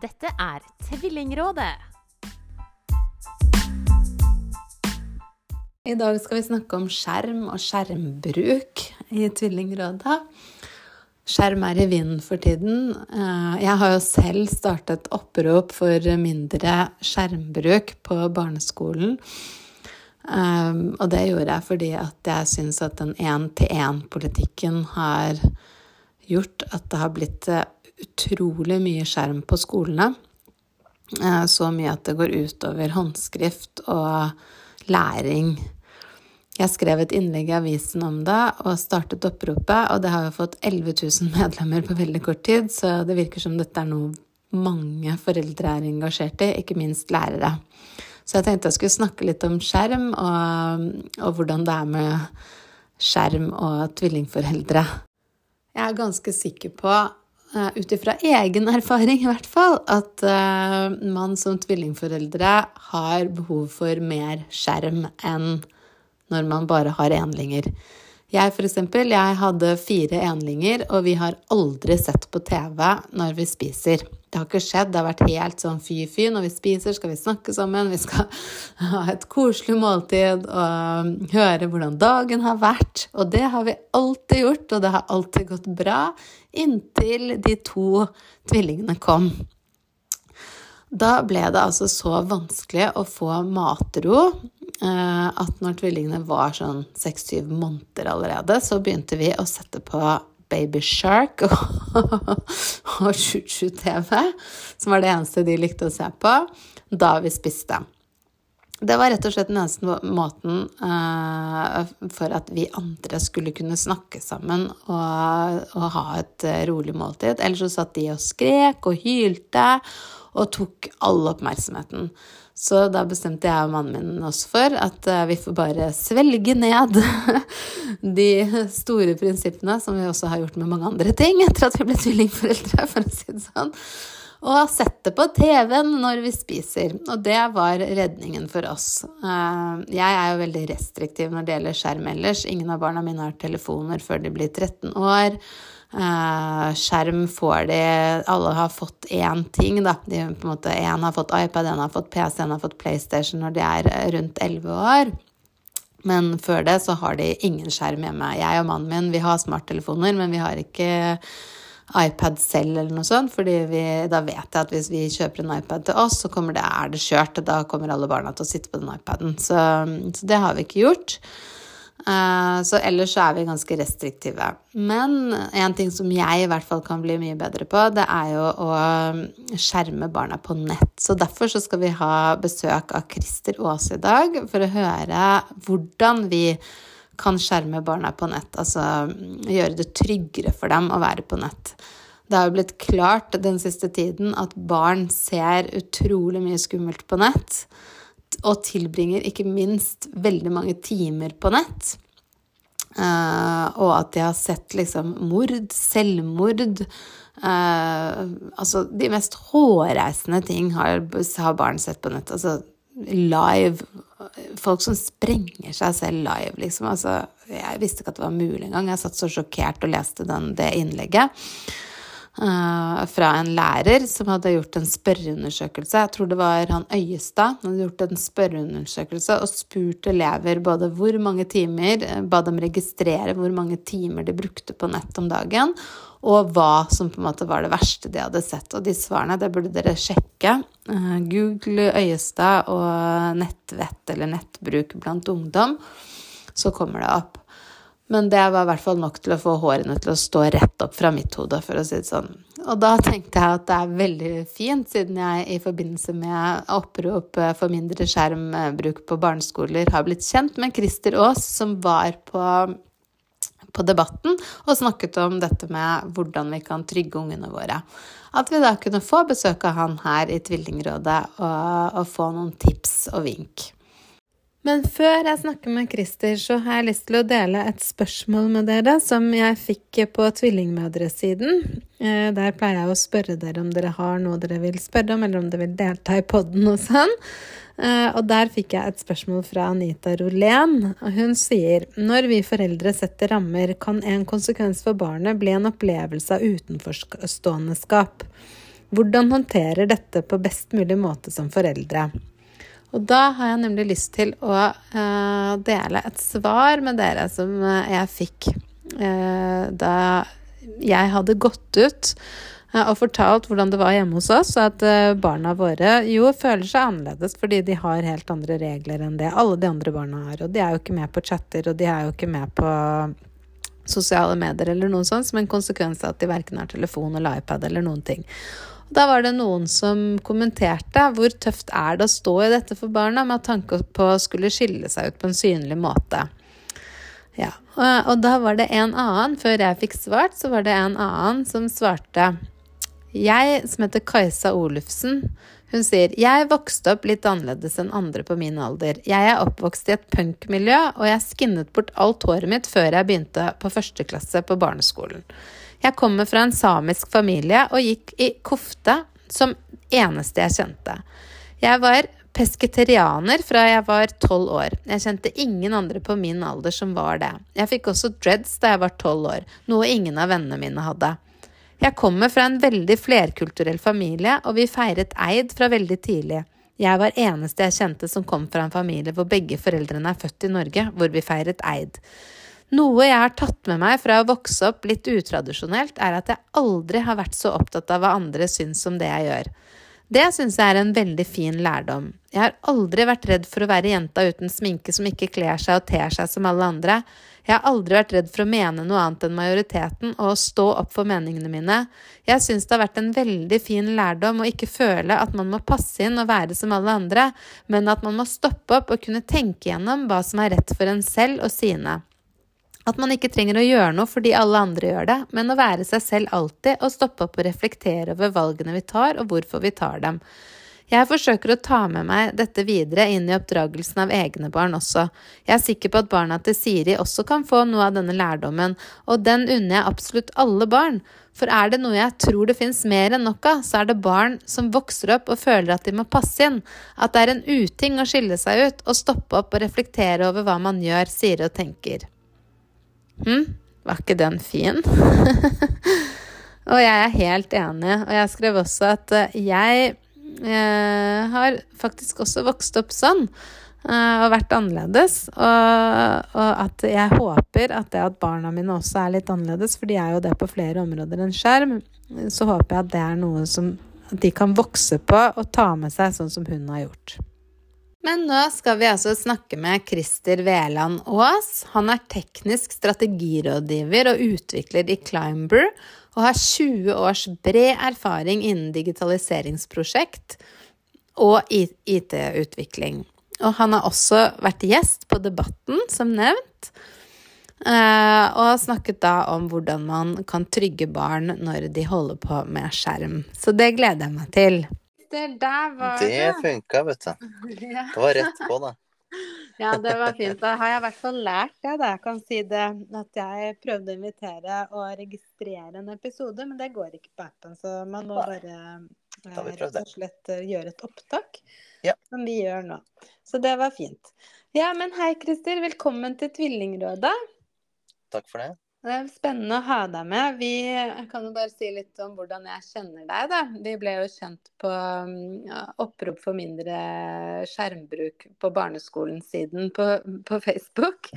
Dette er Tvillingrådet. I dag skal vi snakke om skjerm og skjermbruk i Tvillingrådet. Skjerm er i vinden for tiden. Eh, jeg har jo selv startet opprop for mindre skjermbruk på barneskolen. Eh, og det gjorde jeg fordi at jeg syns at den én-til-én-politikken har gjort at det har blitt eh, utrolig mye skjerm på skolene. Så mye at det går utover håndskrift og læring. Jeg skrev et innlegg i avisen om det og startet oppropet, og det har jo fått 11 000 medlemmer på veldig kort tid, så det virker som dette er noe mange foreldre er engasjert i, ikke minst lærere. Så jeg tenkte jeg skulle snakke litt om skjerm, og, og hvordan det er med skjerm og tvillingforeldre. Jeg er ganske sikker på, ut ifra egen erfaring i hvert fall, at uh, man som tvillingforeldre har behov for mer skjerm enn når man bare har enlinger. Jeg for eksempel, jeg hadde fire enlinger, og vi har aldri sett på TV når vi spiser. Det har ikke skjedd. Det har vært helt sånn fy-fy. Når vi spiser, skal vi snakke sammen, vi skal ha et koselig måltid og høre hvordan dagen har vært. Og det har vi alltid gjort, og det har alltid gått bra inntil de to tvillingene kom. Da ble det altså så vanskelig å få matro Eh, at når tvillingene var sånn seks-syv måneder allerede, så begynte vi å sette på Baby Shark og, Choo-Choo-TV, som var det eneste de likte å se på, da vi spiste. Det var rett og slett den eneste måten uh, for at vi andre skulle kunne snakke sammen og, og, ha et rolig måltid. Ellers så satt de og skrek og hylte og tok all oppmerksomheten. Så da bestemte jeg og mannen min oss for at eh, vi får bare svelge ned de store prinsippene, som vi også har gjort med mange andre ting etter at vi ble tvillingforeldre, for å si det sånn. Og sette på TV-en når vi spiser. Og det var redningen for oss. Eh, jeg er jo veldig restriktiv når det gjelder skjerm ellers. Ingen av barna mine har telefoner før de blir 13 år. Eh, skjerm får de Alle har fått én ting, da. De, på en måte, en har fått iPad, en har fått PC, en har fått PlayStation når de er rundt 11 år. Men før det så har de ingen skjerm hjemme. Jeg og mannen min vi har smarttelefoner, men vi har ikke iPad selv eller noe sånt, fordi vi, da vet jeg at hvis vi kjøper en iPad til oss, så det, er det kjørt. Da kommer alle barna til å sitte på den iPaden. Så, så det har vi ikke gjort. Eh, så ellers så er vi ganske restriktive. Men en ting som jeg i hvert fall kan bli mye bedre på, det er jo å um, skjerme barna på nett. Så derfor så skal vi ha besøk av Christer Aas i dag for å høre hvordan vi kan skjerme barna på nett. Altså gjøre det tryggere for dem å være på nett. Det har jo blitt klart den siste tiden at barn ser utrolig mye skummelt på nett og tilbringer ikke minst veldig mange timer på nett. Uh, og at de har sett liksom mord, selvmord uh, Altså de mest hårreisende ting har, har, barn sett på nett. Altså live Folk som sprenger seg selv live, liksom. Altså, jeg visste ikke at det var mulig engang. Jeg satt så sjokkert og leste den, det innlegget. Uh, fra en lærer som hadde gjort en spørreundersøkelse. Jeg tror det var han Øyestad. Han hadde gjort en spørreundersøkelse og spurt elever både hvor mange timer eh, Ba dem registrere hvor mange timer de brukte på nett om dagen, og hva som på en måte var det verste de hadde sett. Og de svarene det burde dere sjekke. Uh, Google Øyestad og nettvett eller nettbruk blant ungdom, så kommer det opp. Men det var i hvert fall nok til å få hårene til å stå rett opp fra mitt hode, for å si det sånn. Og da tenkte jeg at det er veldig fint, siden jeg i forbindelse med opprop for mindre skjermbruk på barneskoler har blitt kjent med Christer Aas, som var på, på Debatten og snakket om dette med hvordan vi kan trygge ungene våre. At vi da kunne få besøk av han her i Tvillingrådet og, og få noen tips og vink. Men før jeg snakker med Christer, så har jeg lyst til å dele et spørsmål med dere som jeg fikk på tvillingmødresiden. Eh, der pleier jeg å spørre dere om dere har noe dere vil spørre om, eller om dere vil delta i poden og sånn. Eh, og der fikk jeg et spørsmål fra Anita Rolén. Hun sier når vi foreldre setter rammer, kan en konsekvens for barnet bli en opplevelse av utenforståendeskap. Hvordan håndterer dette på best mulig måte som foreldre? Og da har jeg nemlig lyst til å uh, dele et svar med dere som jeg fikk uh, da jeg hadde gått ut og fortalt hvordan det var hjemme hos oss, at eh, barna våre jo føler seg annerledes fordi de har helt andre regler enn det alle de andre barna har. Og de er jo ikke med på chatter, og de er jo ikke med på sosiale medier eller noe sånt, som en konsekvens av at de verken har telefon eller iPad eller noen ting. Da var det noen som kommenterte hvor tøft er det å stå i dette for barna, med tanke på å skulle skille seg ut på en synlig måte. Ja, og, og da var det en annen, før jeg fikk svart, så var det en annen som svarte jeg, som heter Kajsa Olufsen, hun sier jeg vokste opp litt annerledes enn andre på min alder. Jeg er oppvokst i et punkmiljø, og jeg skinnet bort alt håret mitt før jeg begynte på første klasse på barneskolen. Jeg kommer fra en samisk familie og gikk i kofte som eneste jeg kjente. Jeg var pesketerianer fra jeg var tolv år. Jeg kjente ingen andre på min alder som var det. Jeg fikk også dreads da jeg var tolv år, noe ingen av vennene mine hadde. Jeg kommer fra en veldig flerkulturell familie, og vi feiret eid fra veldig tidlig. Jeg var eneste jeg kjente som kom fra en familie hvor begge foreldrene er født i Norge, hvor vi feiret eid. Noe jeg har tatt med meg fra å vokse opp litt utradisjonelt, er at jeg aldri har vært så opptatt av hva andre syns om det jeg gjør. Det syns jeg er en veldig fin lærdom. Jeg har aldri vært redd for å være jenta uten sminke som ikke kler seg og ter seg som alle andre. Jeg har aldri vært redd for å mene noe annet enn majoriteten og å stå opp for meningene mine. Jeg syns det har vært en veldig fin lærdom å ikke føle at man må passe inn og være som alle andre, men at man må stoppe opp og kunne tenke gjennom hva som er rett for en selv og sine. At man ikke trenger å gjøre noe fordi alle andre gjør det, men å være seg selv alltid og stoppe opp og reflektere over valgene vi tar, og hvorfor vi tar dem. Jeg forsøker å ta med meg dette videre inn i oppdragelsen av egne barn også. Jeg er sikker på at barna til Siri også kan få noe av denne lærdommen, og den unner jeg absolutt alle barn. For er det noe jeg tror det fins mer enn nok av, så er det barn som vokser opp og føler at de må passe inn, at det er en uting å skille seg ut og stoppe opp og reflektere over hva man gjør, sier og tenker. Hm, var ikke den fin? og jeg er helt enig, og jeg skrev også at jeg eh, har faktisk også vokst opp sånn eh, og vært annerledes. Og, og, at jeg håper at det at barna mine også er litt annerledes, for de er jo det på flere områder enn skjerm, så håper jeg at det er noe som de kan vokse på og ta med seg, sånn som hun har gjort. Men nå skal vi altså snakke med Christer Veland Aas. Han er teknisk strategirådgiver og utvikler i Climber, og har 20 års bred erfaring innen digitaliseringsprosjekt og IT-utvikling. Og han har også vært gjest på Debatten, som nevnt, eh, og snakket da om hvordan man kan trygge barn når de holder på med skjerm. Så det gleder jeg meg til. Der, der var det. Det funka, vet du. Det var rett på, da. Ja, det var fint. Da har jeg i hvert fall lært det, da. Jeg kan si det at jeg prøvde å invitere og registrere en episode, men det går ikke på appen. Så man må bare eh, rett og slett eh, gjøre et opptak, ja. som vi gjør nå. Så det var fint. Ja, men hei, Christer. Velkommen til Tvillingrådet. Takk for det. Det er spennende å ha deg med. Vi kan jo bare si litt om hvordan jeg kjenner deg. da. Vi ble jo kjent på ja, opprop for mindre skjermbruk på barneskolen-siden på, på, Facebook.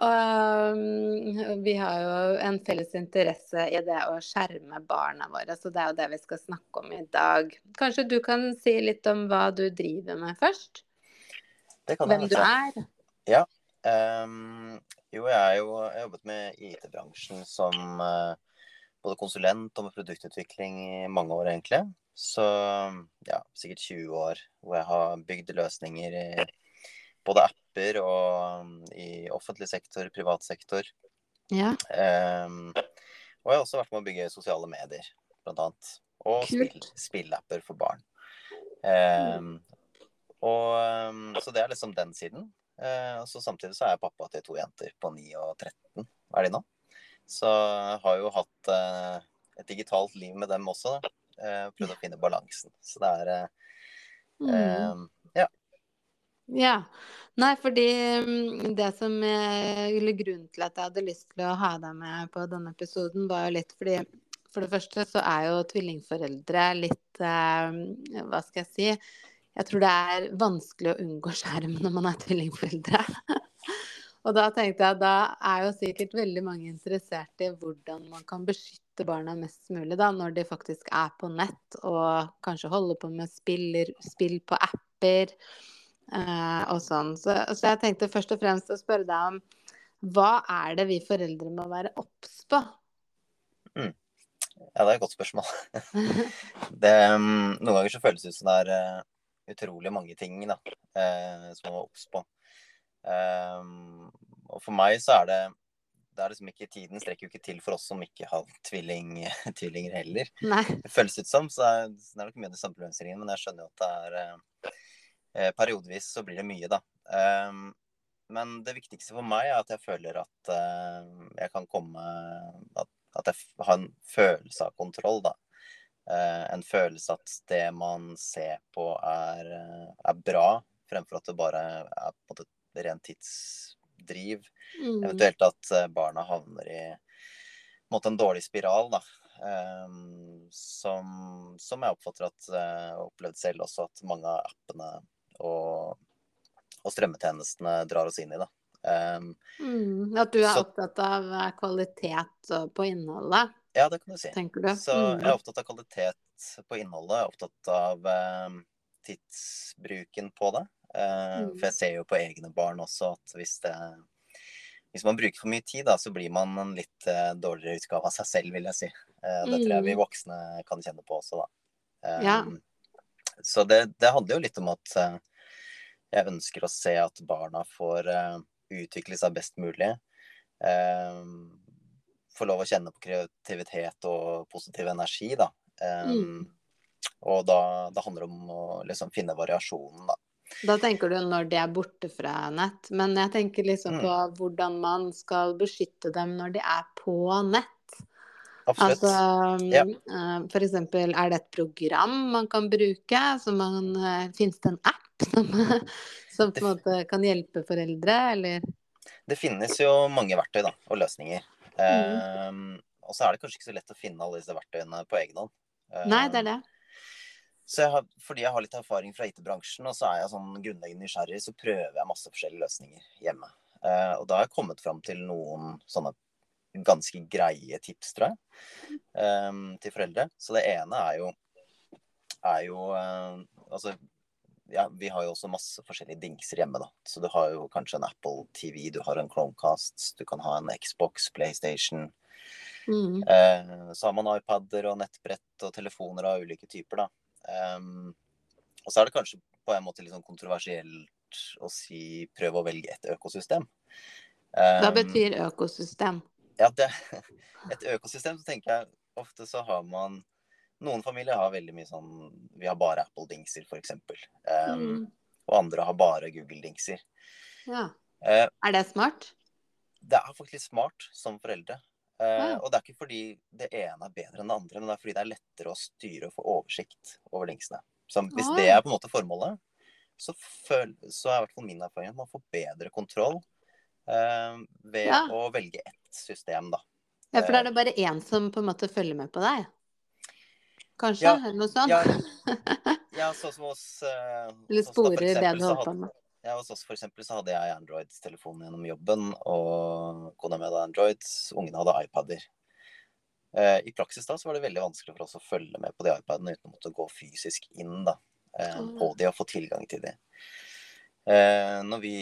Og um, vi har jo en felles interesse i det å skjerme barna våre, så det er jo det vi skal snakke om i dag. Kanskje du kan si litt om hva du driver med først? Hvem du er? Ja. Um, jo, jeg har jo jobbet med IT-bransjen som uh, både konsulent og med produktutvikling i mange år, egentlig. Så ja, sikkert 20 år hvor jeg har bygd løsninger i både apper og i offentlig sektor, privat sektor. Ja. Um, og jeg har også vært med å bygge sosiale medier, blant annet. Og spill, spillapper for barn. Um, og, så det er liksom den siden. Eh, og så Samtidig så er jeg pappa til to jenter på 9 og 13, er de nå. Så jeg har jo hatt eh, et digitalt liv med dem også. Da. Eh, prøvd å finne balansen. Så det er mm. Ja. Ja. Nei, fordi mm, det som Eller grunnen til at jeg hadde lyst til å ha deg med på denne episoden, var jo litt fordi For det første så er jo tvillingforeldre litt Hva skal jeg si? Jeg tror det er vanskelig å unngå skjerm når man er tvillingforeldre. og da tenkte jeg at da er jo sikkert veldig mange interessert i hvordan man kan beskytte barna mest mulig da, når de faktisk er på nett og kanskje holder på med spiller, spill på apper eh, og sånn. Så, så jeg tenkte først og fremst å spørre deg om hva er det vi foreldre må være obs på? Mm. Ja, det er et godt spørsmål. det, um, noen ganger så føles det ut som det er uh, utrolig mange ting da, uh, som man var obs på. Um, og for meg så er det det er liksom ikke, Tiden strekker jo ikke til for oss som ikke har tvilling, tvillinger heller. Nei. Det føles ut som, så det er, det er nok mye av de samme problemstillingene. Men jeg skjønner jo at det er eh, Periodevis så blir det mye, da. Um, men det viktigste for meg er at jeg føler at jeg kan komme at at jeg har en følelse av kontroll, da. Eh, en følelse at det man ser på, er, eh, er bra, fremfor at det bare er på en måte rent tidsdriv. Mm. Eventuelt at eh, barna havner i måte, en dårlig spiral, da. Um, som, som, jeg oppfatter at har opplevd selv også, at mange av appene og, og strømmetjenestene drar oss inn i. da. Um, mm, at du er så, opptatt av kvalitet på innholdet? Ja, det kan du si. Du? Så mm. jeg er opptatt av kvalitet på innholdet. Jeg er opptatt av eh, tidsbruken på det. Eh, mm. For jeg ser jo på egne barn også at hvis det hvis man bruker for mye tid, da, så blir man en litt eh, dårligere utgave av seg selv, vil jeg si. Uh, det tror jeg vi mm. voksne kan kjenne på også, da. Ja. Så det, det, handler jo litt om at uh, jeg ønsker å se at barna får utvikle seg best mulig. Få lov å kjenne på kreativitet og positiv energi, da. Um, mm. Og da, da, handler det om å liksom finne variasjonen, da. Da tenker du når de er borte fra nett, men jeg tenker liksom mm. på hvordan man skal beskytte dem når de er på nett. Absolutt. Altså, ja. Eh, for eksempel, er det et program man kan bruke? Så man, eh, Fins det en app som, som på en måte kan hjelpe foreldre, eller? Det finnes jo mange verktøy da, og løsninger. Mm. Og så er det kanskje ikke så lett å finne alle disse verktøyene på egen hånd. Nei, det er det. Så jeg har, fordi jeg har litt erfaring fra IT-bransjen, og så er jeg sånn grunnleggende nysgjerrig, så prøver jeg masse forskjellige løsninger hjemme. Uh, og da har jeg kommet fram til noen sånne ganske greie tips, tror jeg, um, til foreldre. Så det ene er jo, er jo uh, Altså, ja, vi har jo også masse forskjellige dingser hjemme, da. Så du har jo kanskje en Apple TV, du har en Chromecast, du kan ha en Xbox, PlayStation. Mm. Eh, så har man iPader og nettbrett og telefoner av ulike typer, da. Um, og så er det kanskje på en måte litt sånn kontroversielt å si prøve å velge et økosystem. Um, Hva betyr økosystem? Ja, det, et økosystem så tenker jeg ofte så har man noen familier har veldig mye sånn Vi har bare Apple-dingser, f.eks. Um, mm. Og andre har bare Google-dingser. Ja. Uh, er det smart? Det er faktisk smart som foreldre. Uh, ja. Og det er ikke fordi det ene er bedre enn det andre, men det er fordi det er lettere å styre og få oversikt over dingsene. Så hvis det er på en måte formålet, så, føl, så er i hvert fall min erfaring at man får bedre kontroll uh, ved ja. å velge ett system, da. Ja, for da er det bare én som på en måte følger med på deg? Kanskje? Ja, eller noe sånt? Ja, ja sånn som hos uh, Eller sporer det du holder på med. Ja, hos oss for eksempel så hadde jeg Android-telefonen gjennom jobben, og kona mi hadde Android, ungene hadde iPader. Uh, I praksis da så var det veldig vanskelig for oss å følge med på de iPadene uten å måtte gå fysisk inn da, uh, på de og få tilgang til de. Uh, når vi,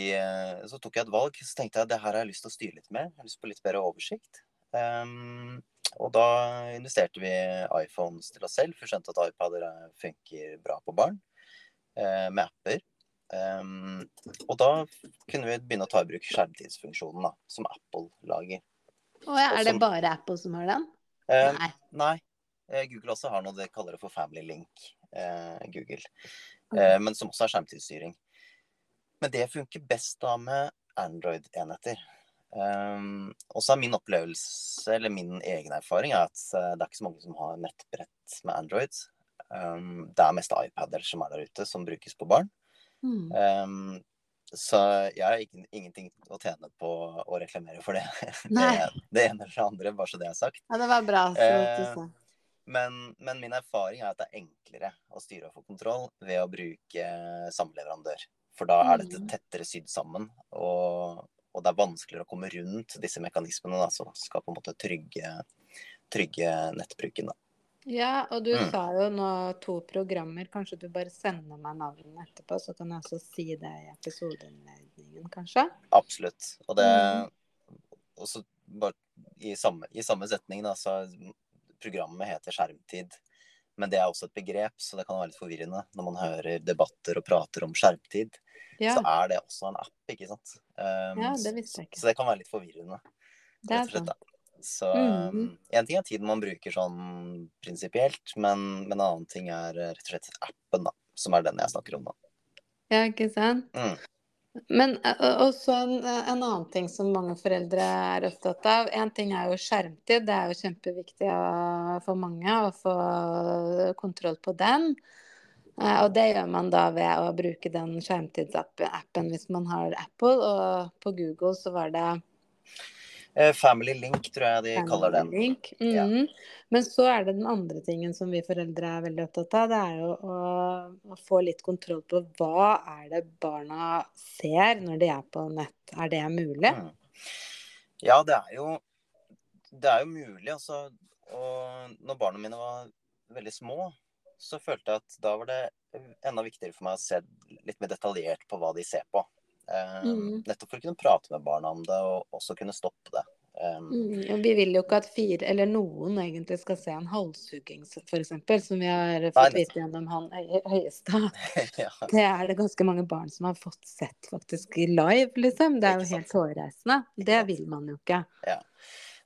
så tok jeg et valg, så tenkte jeg at det her har jeg lyst til å styre litt mer. Jeg har lyst på litt bedre oversikt. Um, og da investerte vi iPhones til oss selv, for vi skjønte at iPader funker bra på barn eh, med apper. Um, og da kunne vi begynne å ta i bruk skjermtidsfunksjonen da, som Apple lager. Oh, ja, er det bare Apple som har den? Eh, nei. nei. Eh, Google også har noe de kaller det for Family Link. Eh, Google. Okay. men som også har skjermtidsstyring. Men det funker best da med Android-enheter. Um, og så er min opplevelse, eller min egen erfaring, er at uh, det er ikke så mange som har nettbrett med Android. Um, det er mest iPader som er der ute, som brukes på barn. Mm. Um, Så jeg har ingenting å tjene på å reklamere for det. Det, det ene eller det andre, bare så det er sagt. Ja, det var bra. Så Eh. Men, men min erfaring er at det er enklere å styre og få kontroll ved å bruke samleverandør. For da er dette Mm. tettere sydd sammen, og, og det er vanskeligere å komme rundt disse mekanismene da, som skal på en måte trygge, trygge nettbruken. Da. Ja, og du Mm. sa jo nå to programmer. Kanskje du bare sender meg navnene etterpå, så kan jeg også si det i episodeinnledningen, kanskje? Absolutt. Og det Mm. også bare i samme, i samme setning, da, så programmet heter skjermtid. Men det er også et begrep, så det kan være litt forvirrende når man hører debatter og prater om skjermtid. Ja, Så er det også en app, ikke sant. Um, ja det visste jeg ikke. Så det kan være litt forvirrende, Det er sant. Så mm. um, ting er tiden man bruker sånn prinsipielt, men, men en annen ting er rett og slett appen, da. Som er den jeg snakker om nå. Ja, ikke sant? Mm. Men eh, også en, en annen ting som mange foreldre er opptatt av. En ting er jo skjermtid. Det er jo kjempeviktig for mange å få kontroll på den. Eh, Og det gjør man da ved å bruke den skjermtidsappen hvis man har Apple. Og på Google så var det Eh, Family Link, tror jeg de kaller den. Link. Ja. Mhm. Men så er det den andre tingen som vi foreldre er veldig opptatt av. Det er jo å, å få litt kontroll på hva er det barna ser når de er på nett. Er det mulig? Mm. Ja, det er jo Det er jo mulig, altså. Og når barna mine var veldig små, så følte jeg at da var det enda viktigere for meg å se litt mer detaljert på hva de ser på. Eh, Mm. Nettopp for å kunne prate med barna om det, og også kunne stoppe det. Um, Mm, vi vil jo ikke at fire, eller noen egentlig skal se en halshugging f.eks., som vi har fått vite gjennom han Høiestad. Ja. Det er det ganske mange barn som har fått sett faktisk live, liksom. Det er jo helt hårreisende. Det vil man jo ikke.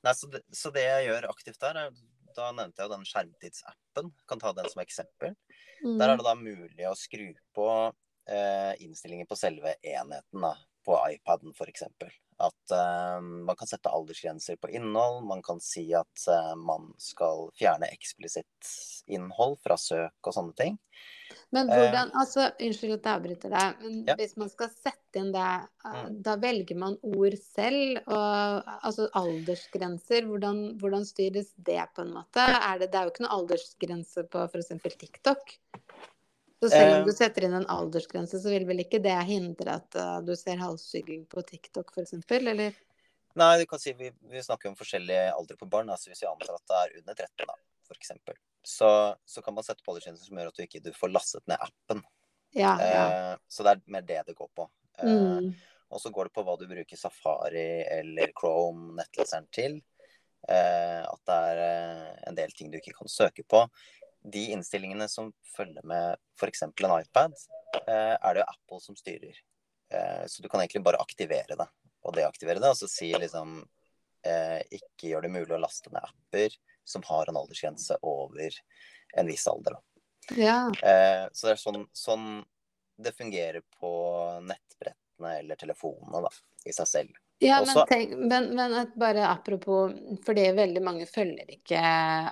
Nei, så, det, så det jeg gjør aktivt der, er Da nevnte jeg jo den skjermtidsappen. Kan ta den som eksempel. Mm. Der er det da mulig å skru på innstillinger på selve enheten, da, på iPaden f.eks. At eh, man kan sette aldersgrenser på innhold. Man kan si at eh, man skal fjerne eksplisitt innhold fra søk og sånne ting. Men hvordan, altså, Unnskyld at jeg avbryter deg, men Ja. hvis man skal sette inn det, eh, Mm. da velger man ord selv, og altså aldersgrenser, hvordan, hvordan styres det på en måte? Er det, det er jo ikke noe aldersgrense på f.eks. TikTok. Så selv om Eh. du setter inn en aldersgrense, så vil vel ikke det hindre at eh, du ser halssygging på TikTok f.eks., eller? Nei, du kan si vi, vi snakker om forskjellige aldre på barn. Altså hvis vi antar at det er under 13, da, f.eks. Så, så kan man sette på aldersgrenser som gjør at du ikke du får lastet ned appen. Ja, ja. Eh, så det er mer det det går på. Eh, Mm. Og så går det på hva du bruker Safari eller Chrome nettleseren til. Eh, at det er eh, en del ting du ikke kan søke på. De innstillingene som følger med f.eks. en iPad, eh, er det jo Apple som styrer. Eh, så du kan egentlig bare aktivere det og deaktivere det, og så si liksom eh, ikke gjør det mulig å laste ned apper som har en aldersgrense over en viss alder. Ja. Eh, så det er sånn, sånn det fungerer på nettbrettene eller telefonene da, i seg selv. Ja, men, Også- tenk, men, men bare apropos Fordi veldig mange følger ikke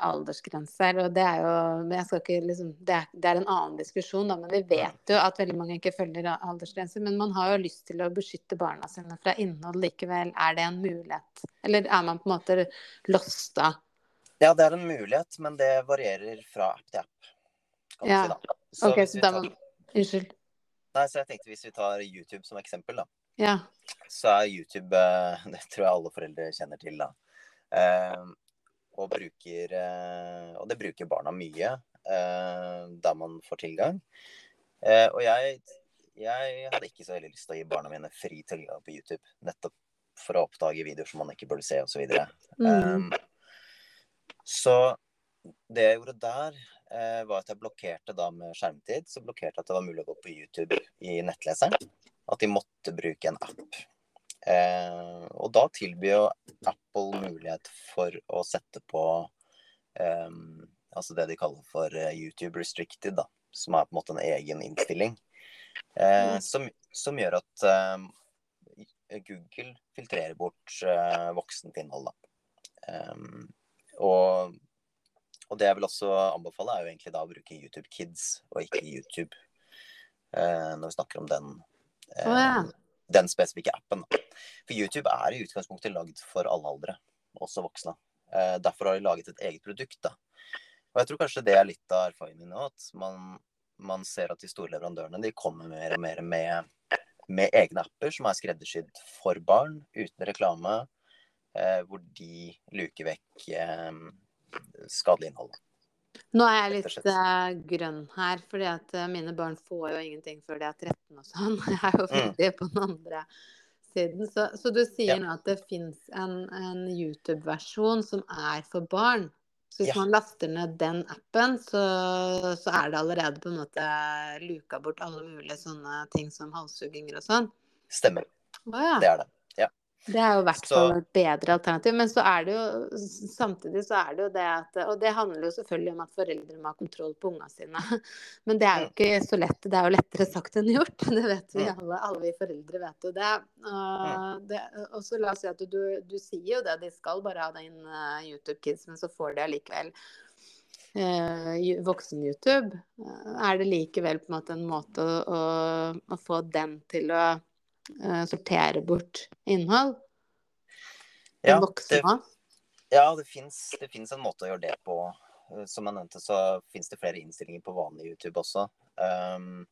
aldersgrenser. Og det er jo jeg skal ikke liksom, det, er, det er en annen diskusjon, da, men vi vet jo at veldig mange ikke følger aldersgrenser. Men man har jo lyst til å beskytte barna sine fra innhold likevel. Er det en mulighet? Eller er man på en måte losta? Ja, det er en mulighet, men det varierer fra app til app. Ja. si, da. Så Ok, så da man, Unnskyld. Nei, så jeg tenkte hvis vi tar YouTube som eksempel, da. Ja. så er YouTube eh, Det tror jeg alle foreldre kjenner til, da. Eh, og bruker eh, Og det bruker barna mye eh, der man får tilgang. Eh, og jeg, jeg hadde ikke så veldig lyst til å gi barna mine fri tilgang på YouTube. Nettopp for å oppdage videoer som man ikke burde se, osv. Mm. Um, så det jeg gjorde der, eh, var at jeg blokkerte da med skjermtid. Så blokkerte jeg at det var mulig å gå på YouTube i nettleseren. At de måtte bruke en app. Eh, og da tilbyr jo Apple mulighet for å sette på eh, altså det de kaller for eh, YouTube restricted, da. Som er på en måte en egen innstilling. Eh, som, som gjør at eh, Google filtrerer bort voksent innhold, da. Og, og det jeg vil også anbefale, er jo egentlig da å bruke YouTube Kids og ikke YouTube eh, når vi snakker om den Eh, oh, ja. Den spesifikke appen. For YouTube er i utgangspunktet lagd for alle aldre, også voksne. Eh, derfor har de laget et eget produkt. da. Og jeg tror kanskje det er litt av erfaringen min nå, at man, man ser at de store leverandørene de kommer mer og mer med, med egne apper som er skreddersydd for barn, uten reklame, eh, hvor de luker vekk eh, skadelig innhold. Nå er jeg litt eh, grønn her, fordi at uh, mine barn får jo ingenting før de er 13 og sånn. Jeg er jo Mm. veldig på den andre siden. Så, så du sier Ja. nå at det fins en, en YouTube-versjon som er for barn. Så hvis Ja. man laster ned den appen, så, så er det allerede på en måte luka bort alle mulige sånne ting som halshugginger og sånn. Stemmer. Å ja. Det er det. Det er jo i hvert fall et bedre alternativ. Men så er det jo samtidig så er det jo det at Og det handler jo selvfølgelig om at foreldre må ha kontroll på ungene sine. Men det er jo Mm. ikke så lett. Det er jo lettere sagt enn gjort. Det vet vi Mm. alle. Alle vi foreldre vet jo det. Og, så la oss si at du, du sier jo det, de skal bare ha den eh, YouTube Kids, men så får de allikevel eh, voksen-YouTube. Eh, Er det likevel på en måte en måte å, å, å få den til å eh, sortere bort innhold? Ja, det, ja, det fins en måte å gjøre det på. Eh, Som jeg nevnte, så fins det flere innstillinger på vanlig YouTube også. Um,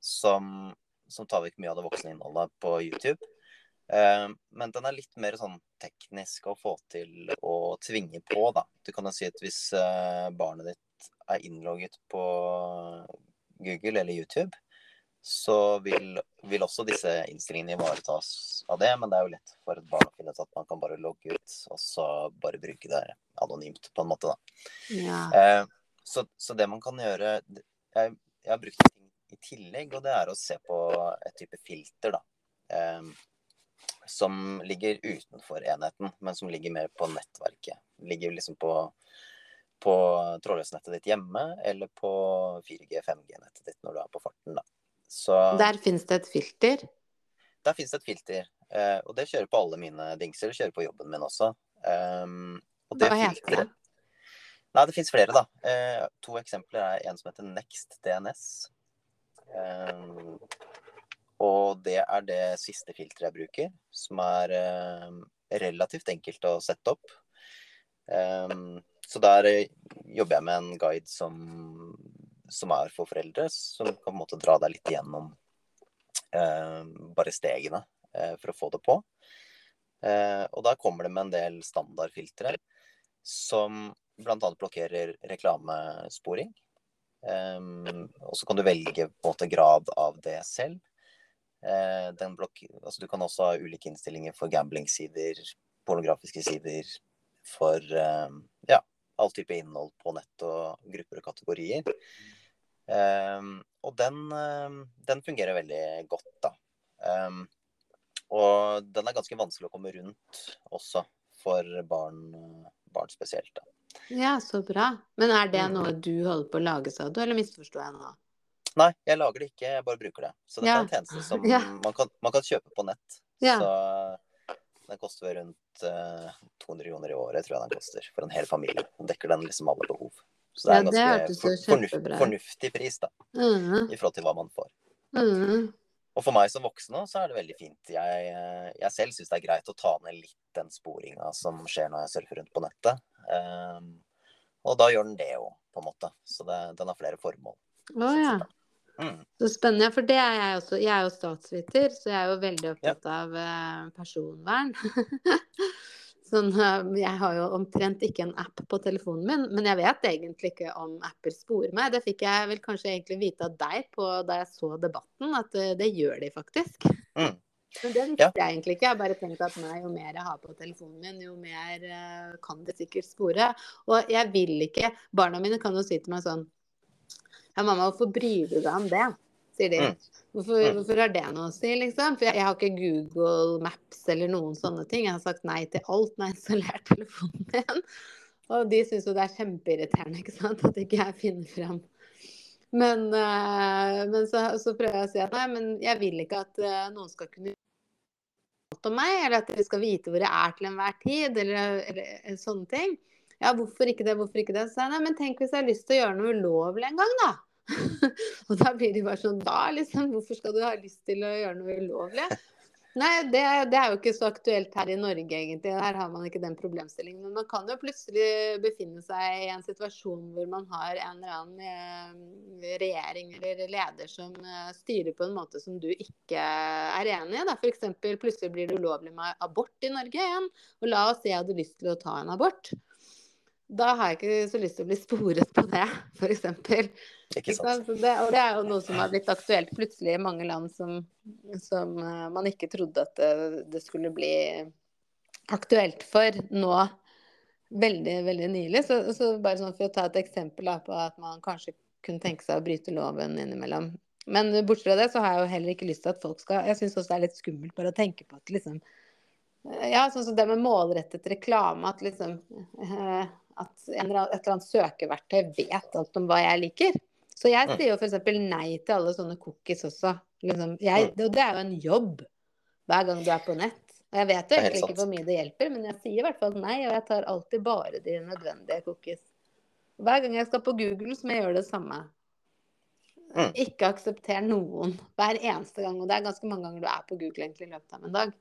som, som tar vekk mye av det voksne innholdet på YouTube. Ehm, men den er litt mer sånn teknisk å få til å tvinge på, da. Du kan jo si at hvis uh, barnet ditt er innlogget på Google eller YouTube, så vil, vil også disse innstillingene ivaretas av det. Men det er jo lett for et barn å finne ut at man kan bare logge ut, og så bare bruke det anonymt, på en måte, da. Ja. Eh, så, så det man kan gjøre jeg, jeg har brukt ting i tillegg, og det er å se på et type filter, da. Eh, som ligger utenfor enheten, men som ligger mer på nettverket. Ligger liksom på, på trådløsnettet ditt hjemme, eller på 4G-5G-nettet ditt når du er på farten, da. Så Der finnes det et filter. der finnes det et filter, Uh, og det kjører på alle mine dingser. Kjører på jobben min også. Um, og det Hva heter det? Nei, det fins flere, da. Uh, to eksempler er en som heter Next DNS. Um, og det er det siste filteret jeg bruker, som er eh, relativt enkelt å sette opp. Um, så der jobber jeg med en guide som, som er for foreldre, som kan på en måte dra deg litt igjennom eh, bare stegene eh, for å få det på. Eh, og da kommer det med en del standardfiltre som bl.a. blokkerer reklamesporing. Um, og så kan du velge på en måte grad av det selv. Eh, altså, du kan også ha ulike innstillinger for gamblingsider, pornografiske sider, for eh, ja, all type innhold på nett og grupper og kategorier. Um, og den, um, den fungerer veldig godt, da. Um, og den er ganske vanskelig å komme rundt også for barn, barn spesielt. Da. Ja, så bra. Men er det Mm. noe du holder på å lage, sa du, eller misforsto jeg nå? Nei, jeg lager det ikke, jeg bare bruker det. Så dette Ja. er en tjeneste som Ja. man, kan, man kan kjøpe på nett. Ja. Så den koster vel rundt uh, 200 kroner i året, tror jeg den koster, for en hel familie. Den dekker den liksom alle behov. Så det er en det ganske for, fornuft, fornuftig pris, da, Mm, i forhold til hva man får. mm. Og for meg som voksen også, så er det veldig fint. Jeg, jeg selv syns det er greit å ta ned litt den sporinga som skjer når jeg surfer rundt på nettet. Um, og da gjør den det òg, på en måte. Så det, den har flere formål. Å ja. Mm. Så spennende. For det er jeg også. Jeg er jo statsviter, så jeg er jo veldig opptatt av eh, personvern. sånn, eh, jeg har jo omtrent ikke en app på telefonen min, men jeg vet egentlig ikke om apper sporer meg. Det fikk jeg vel kanskje egentlig vite av deg på, da jeg så debatten, at eh, det gjør de faktisk. Mm. Men det visste Ja. jeg egentlig ikke. Jeg har bare tenkt at nei, jo mer jeg har på telefonen min, jo mer eh, kan det sikkert spore. Og jeg vil ikke Barna mine kan jo si til meg sånn Ja, mamma, hvorfor bryr du deg om det? Sier de. Mm. Hvorfor, Mm. hvorfor har det noe å si, liksom? For jeg, jeg har ikke Google Maps eller noen sånne ting. Jeg har sagt nei til alt når jeg har installert telefonen min. Og de syns jo det er kjempeirriterende ikke sant? at ikke jeg finner fram. Men, eh, men så, så prøver jeg å si at nei, men jeg vil ikke at eh, noen skal kunne alt om meg, eller at de skal vite hvor jeg er til enhver tid, eller, eller sånne ting. Ja, hvorfor ikke det, hvorfor ikke det? Så sa jeg nei, men tenk hvis jeg har lyst til å gjøre noe ulovlig en gang, da. og da blir de bare sånn Da, liksom. Hvorfor skal du ha lyst til å gjøre noe ulovlig? Nei, det, det, er jo ikke så aktuelt her i Norge, egentlig. Her har man ikke den problemstillingen. Men man kan jo plutselig befinne seg i en situasjon hvor man har en eller annen eh, regjering eller leder som eh, styrer på en måte som du ikke er enig i. F.eks. plutselig blir det ulovlig med abort i Norge igjen. Og la oss si jeg hadde lyst til å ta en abort. Da har jeg ikke så lyst til å bli sporet på det, f.eks. Ikke sant. Det, og det er jo noe som har blitt aktuelt plutselig i mange land som, som uh, man ikke trodde at det, det, skulle bli aktuelt for nå veldig, veldig nylig. Så, så, bare sånn for å ta et eksempel da, på at man kanskje kunne tenke seg å bryte loven innimellom. Men bortsett fra det så har jeg jo heller ikke lyst til at folk skal Jeg syns også det er litt skummelt bare å tenke på at liksom Ja, sånn som det med målrettet reklame, at liksom uh, at et eller annet søkeverktøy vet alt om hva jeg liker. Så jeg mm. sier jo f.eks. nei til alle sånne cookies også. Liksom, jeg, det, det er jo en jobb hver gang du er på nett. Og jeg vet jo egentlig ikke hvor mye det hjelper, men jeg sier i hvert fall nei, og jeg tar alltid bare de nødvendige cookies. Hver gang jeg skal på Google, så må jeg gjøre det samme. Mm. Ikke aksepter noen hver eneste gang. Og det er ganske mange ganger du er på Google egentlig i løpet av en dag.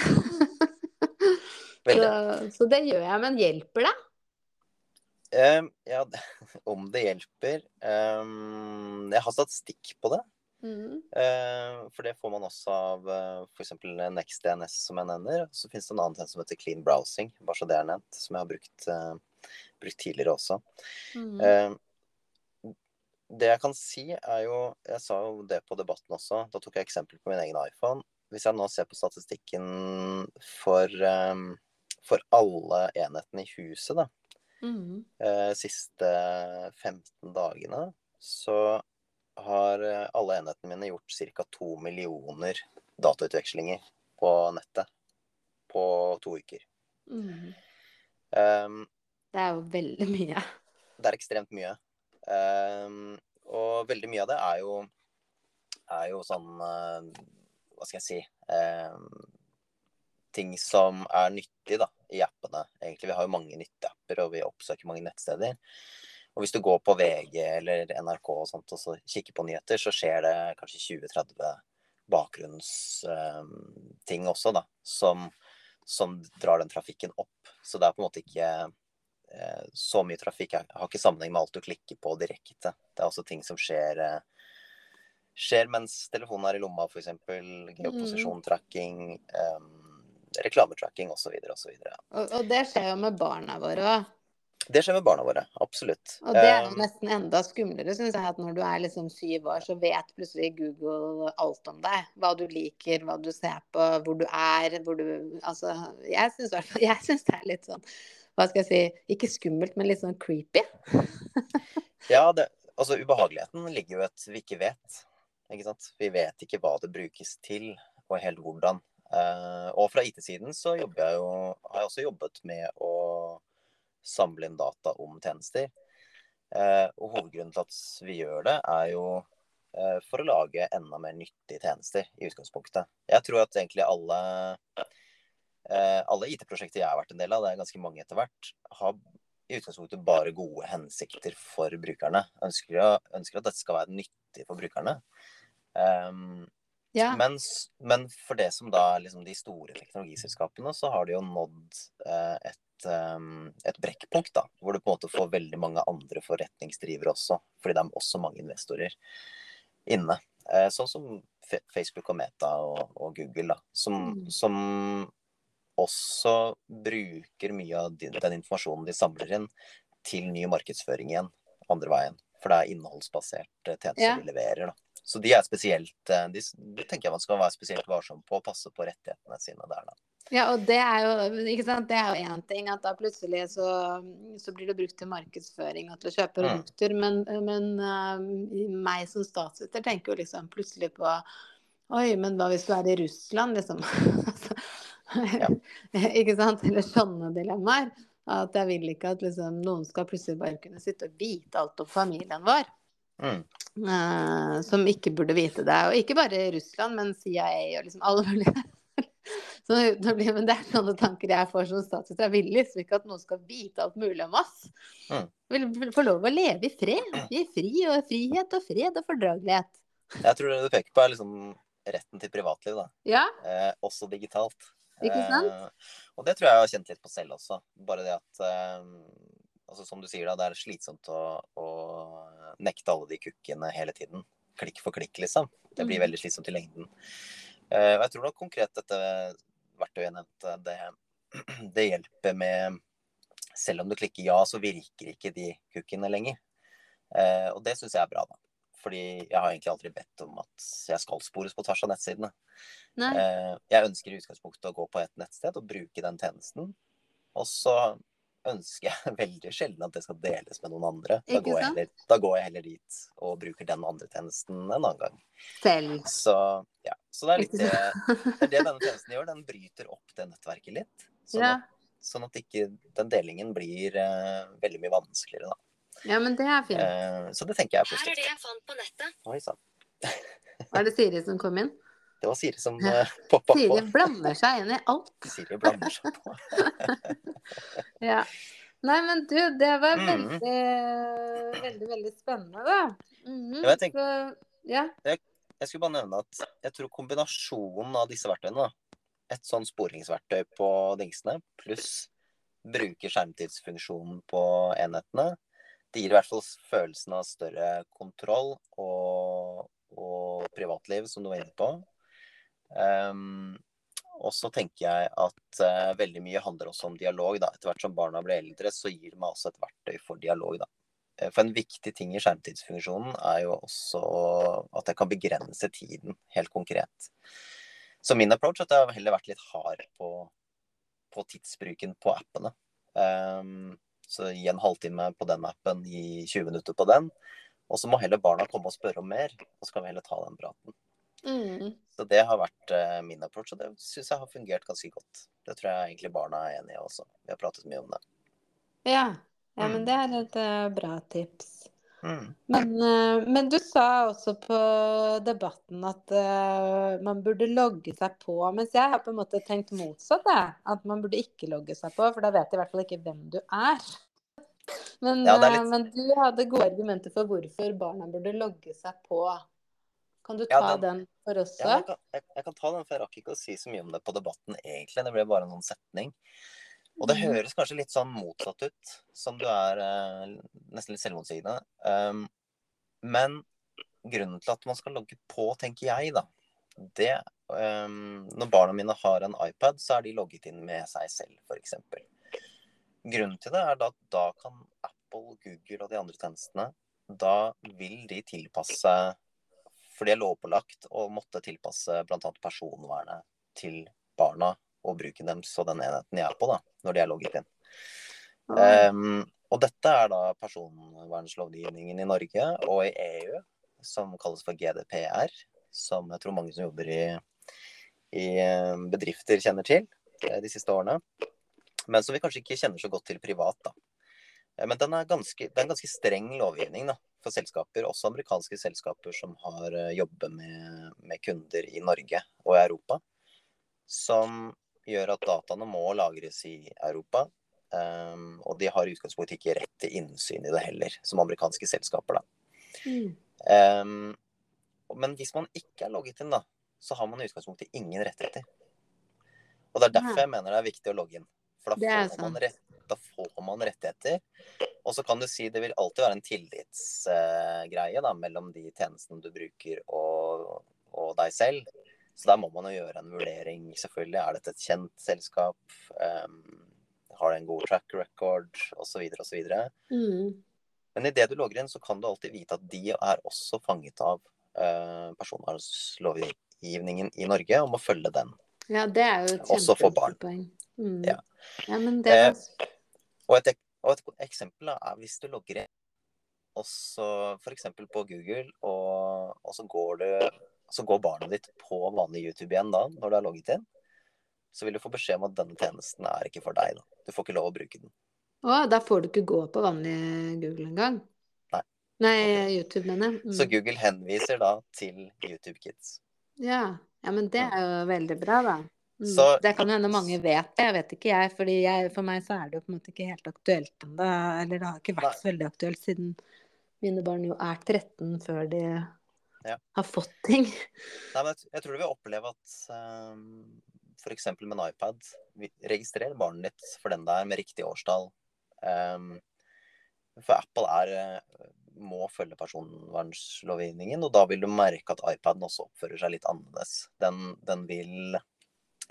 så, så, det gjør jeg. Men hjelper det? Um, ja, om det hjelper um, Jeg har statistikk på det. Mm. Uh, for det får man også av uh, eh, f.eks. NextDNS, som jeg nevner. Så finnes det en annen tjeneste som heter Clean Browsing, bare så det er nevnt, som jeg har brukt, uh, brukt tidligere også. Mm. Uh, det jeg kan si, er jo Jeg sa jo det på debatten også. Da tok jeg eksempel på min egen iPhone. Hvis jeg nå ser på statistikken for, um, for alle enhetene i huset, da, Mm. Eh, siste 15 dagene så har eh, alle enhetene mine gjort ca. to millioner datautvekslinger på nettet på to uker. Mm. Um, det er jo veldig mye. Det er ekstremt mye. Um, og veldig mye av det er jo, er jo sånn uh, Hva skal jeg si um, ting som er nyttig da, i appene. Egentlig, Vi har jo mange nytteapper, og vi oppsøker mange nettsteder. Og hvis du går på VG eller NRK og sånt, og så kikker på nyheter, så skjer det kanskje 20-30 bakgrunnsting um, også, da, som, som, drar den trafikken opp. Så det er på en måte ikke uh, så mye trafikk. Jeg har ikke sammenheng med alt du klikker på direkte. Det er også ting som skjer uh, skjer mens telefonen er i lomma, f.eks. Geoposisjontracking. Um, reklametracking osv. osv. Og, og det skjer jo med barna våre òg. Det skjer med barna våre, absolutt. Og det er jo nesten enda skumlere, syns jeg, at når du er liksom syv år, så vet plutselig Google alt om deg. Hva du liker, hva du ser på, hvor du er, hvor du Altså, jeg syns det er litt sånn Hva skal jeg si Ikke skummelt, men litt sånn creepy. ja, det, altså ubehageligheten ligger jo i at vi ikke vet. Ikke sant? Vi vet ikke hva det brukes til, og helt hvordan. Uh, og fra IT-siden så jeg jo, har jeg også jobbet med å samle inn data om tjenester. Uh, og hovedgrunnen til at vi gjør det, er jo uh, for å lage enda mer nyttige tjenester i utgangspunktet. Jeg tror at egentlig alle, alle IT-prosjekter jeg har vært en del av, det er ganske mange etter hvert, har i utgangspunktet bare gode hensikter for brukerne. Ønsker, ønsker at dette skal være nyttig for brukerne. Um, ja. Men, men, for det som da er liksom de store teknologiselskapene, så har de jo nådd eh, et, um, et brekkpunkt, da. Hvor du på en måte får veldig mange andre forretningsdrivere også. Fordi det er også mange investorer inne. Eh, sånn som Facebook og Meta og, og Google, da. Som, mm. som, også bruker mye av den informasjonen de samler inn, til ny markedsføring igjen. Andre veien. For det er innholdsbasert tjenester ja. de leverer, da. Så de er spesielt eh, de, de, tenker jeg man skal være spesielt varsom på passe på rettighetene sine der, da. Ja, og det er jo ikke sant, det er jo én ting at da plutselig så, så, blir det brukt til markedsføring og til å kjøpe produkter, mm. men, men uh, meg som statsviter tenker jo liksom plutselig på Oi, men hva hvis du er i Russland, liksom? ikke sant? Eller sånne dilemmaer. At jeg vil ikke at liksom, noen skal plutselig bare kunne sitte og vite alt om familien vår. Mm. Uh, som ikke burde vite det. Og ikke bare Russland, men CIA og liksom alle mulige Så det, blir, men det er sånne tanker jeg får som statsminister. Jeg vil liksom ikke at noen skal vite alt mulig om oss. Mm. Vil vil få lov å leve i fred. I fri og frihet og fred og fordragelighet. Jeg tror det du peker på, er liksom retten til privatliv, da. Ja, Eh, også digitalt. Ikke sant? Eh, og det tror jeg jeg har kjent litt på selv også. Bare det at eh, altså Som du sier, da, det er slitsomt å, å nekte alle de kukkene hele tiden. Klikk for klikk, liksom. Det blir Mm. veldig slitsomt i lengden. Eh, og jeg tror nok konkret dette verktøyet jeg nevnte, det, det hjelper med Selv om du klikker ja, så virker ikke de kukkene lenger. Eh, og det syns jeg er bra, da. Fordi jeg har egentlig aldri bedt om at jeg skal spores på tvers av nettsidene. Eh, Jeg ønsker i utgangspunktet å gå på et nettsted og bruke den tjenesten. Og så ønsker jeg veldig sjelden at det skal deles med noen andre. Da går, jeg heller, da går jeg heller dit og bruker den andre tjenesten en annen gang. Selv. Så, ja. så det er litt det, det er det denne tjenesten gjør. Den bryter opp det nettverket litt. Sånn, Ja. at, sånn at ikke den delingen blir uh, veldig mye vanskeligere, da. ja, men det er fint. Uh, så det tenker jeg er Her er det jeg fant på nettet. Oi sann. Var det Siri som kom inn? Det var Siri som uh, poppa på. Siri blander seg inn i alt. Siri blander seg på. Ja. Nei, men du, det var Mm. veldig, veldig, veldig spennende, da. Ja, jeg tenker- så, ja. Jeg skulle bare nevne at jeg tror kombinasjonen av disse verktøyene, da, et sånn sporingsverktøy på dingsene, pluss bruker skjermtidsfunksjonen på enhetene, det gir i hvert fall følelsen av større kontroll og, og privatliv, som du var inne på. Ehm, og så tenker jeg at uh, veldig mye handler også om dialog. Da. Etter hvert som barna blir eldre, så gir det meg også et verktøy for dialog. Da. Eh, For en viktig ting i skjermtidsfunksjonen er jo også at jeg kan begrense tiden, helt konkret. Så min approach er at jeg har heller vært litt hard på, på tidsbruken på appene. Um, så gi en halvtime på den appen, gi 20 minutter på den. Og så må heller barna komme og spørre om mer, og så kan vi heller ta den praten. Mm. Så det har vært eh, min approach, og det syns jeg har fungert ganske godt. Det tror jeg egentlig barna er enig i også. Vi har pratet mye om det. Ja. ja, men Mm. det er et eh, bra tips. Mm. Men, eh, men du sa også på debatten at uh, man burde logge seg på. Mens jeg har på en måte tenkt motsatt, jeg. At man burde ikke logge seg på, for da vet jeg i hvert fall ikke hvem du er. Men, Ja, er litt- men du hadde gode argumenter for hvorfor barna burde logge seg på. Kan du Ja, ta den- den for oss Ja, jeg, kan, jeg, jeg kan ta den, for jeg rakk ikke å si så mye om det på debatten egentlig. Det ble bare en sånn setning. Og det Mhm. høres kanskje litt sånn motsatt ut, som du er eh, nesten litt selvmotsigende. Um, men grunnen til at man skal logge på, tenker jeg, da, det um, Når barna mine har en iPad, så er de logget inn med seg selv, f.eks. Grunnen til det er at da kan Apple, Google og de andre tjenestene Da vil de tilpasse For de er lovpålagt å måtte tilpasse bl.a. personvernet til barna og bruken deres og den enheten de er på, da, når de er logget inn. Um, og dette er da personvernlovgivningen i Norge og i EU, som kalles for GDPR, som jeg tror mange som jobber i, i eh, bedrifter kjenner til eh, de siste årene. Men som vi kanskje ikke kjenner så godt til privat. da. Eh, Men den er ganske, det er en ganske streng lovgivning da, for selskaper, også amerikanske selskaper som har jobbet jobber med, med kunder i Norge og i Europa. Som gjør at dataene må lagres i Europa. Um, og de har i utgangspunktet ikke rett til innsyn i det heller, som amerikanske selskaper. da. Mm. Um, men hvis man ikke er logget inn, da, så har man i utgangspunktet ingen rettigheter. Og det er derfor jeg mener det er viktig å logge inn. For da får, man rett, da får man rettigheter. Og så kan du si det vil alltid være en tillitsgreie da, mellom de tjenestene du bruker og, og deg selv. Så der må man jo gjøre en vurdering, selvfølgelig. Er dette et kjent selskap? Um, har det en god track record? Osv. osv. Mm. Men idet du logger inn, så kan du alltid vite at de er også fanget av uh, personvernlovgivningen i Norge og må følge den. Ja, det er jo et kjempepoeng. Mm. Ja. ja, men det Eh, var Og et, og et eksempel er hvis du logger inn også f.eks. på Google, og, og så, går du, så går barnet ditt på vanlig YouTube igjen da, når du har logget inn, så vil du få beskjed om at denne tjenesten er ikke for deg. Da. Du får ikke lov å bruke den. Å, da får du ikke gå på vanlig Google engang? Nei. Nei, YouTube, mener jeg. Mm. Så Google henviser da til YouTube Kids. Ja. ja, men det er jo veldig bra, da. Mm. Så det kan hende mange vet det, jeg vet ikke jeg. fordi jeg, For meg så er det jo på en måte ikke helt aktuelt ennå. Eller det har ikke vært så veldig aktuelt siden mine barn jo er 13 før de Ja. har fått ting. Nei, men jeg, jeg tror du vil oppleve at um, f.eks. med en iPad registrerer Registrer barnet ditt for den det er, med riktig årstall. Um, for Apple er, eh, må følge personvernlovgivningen, og da vil du merke at iPaden også oppfører seg litt annerledes. Den, den vil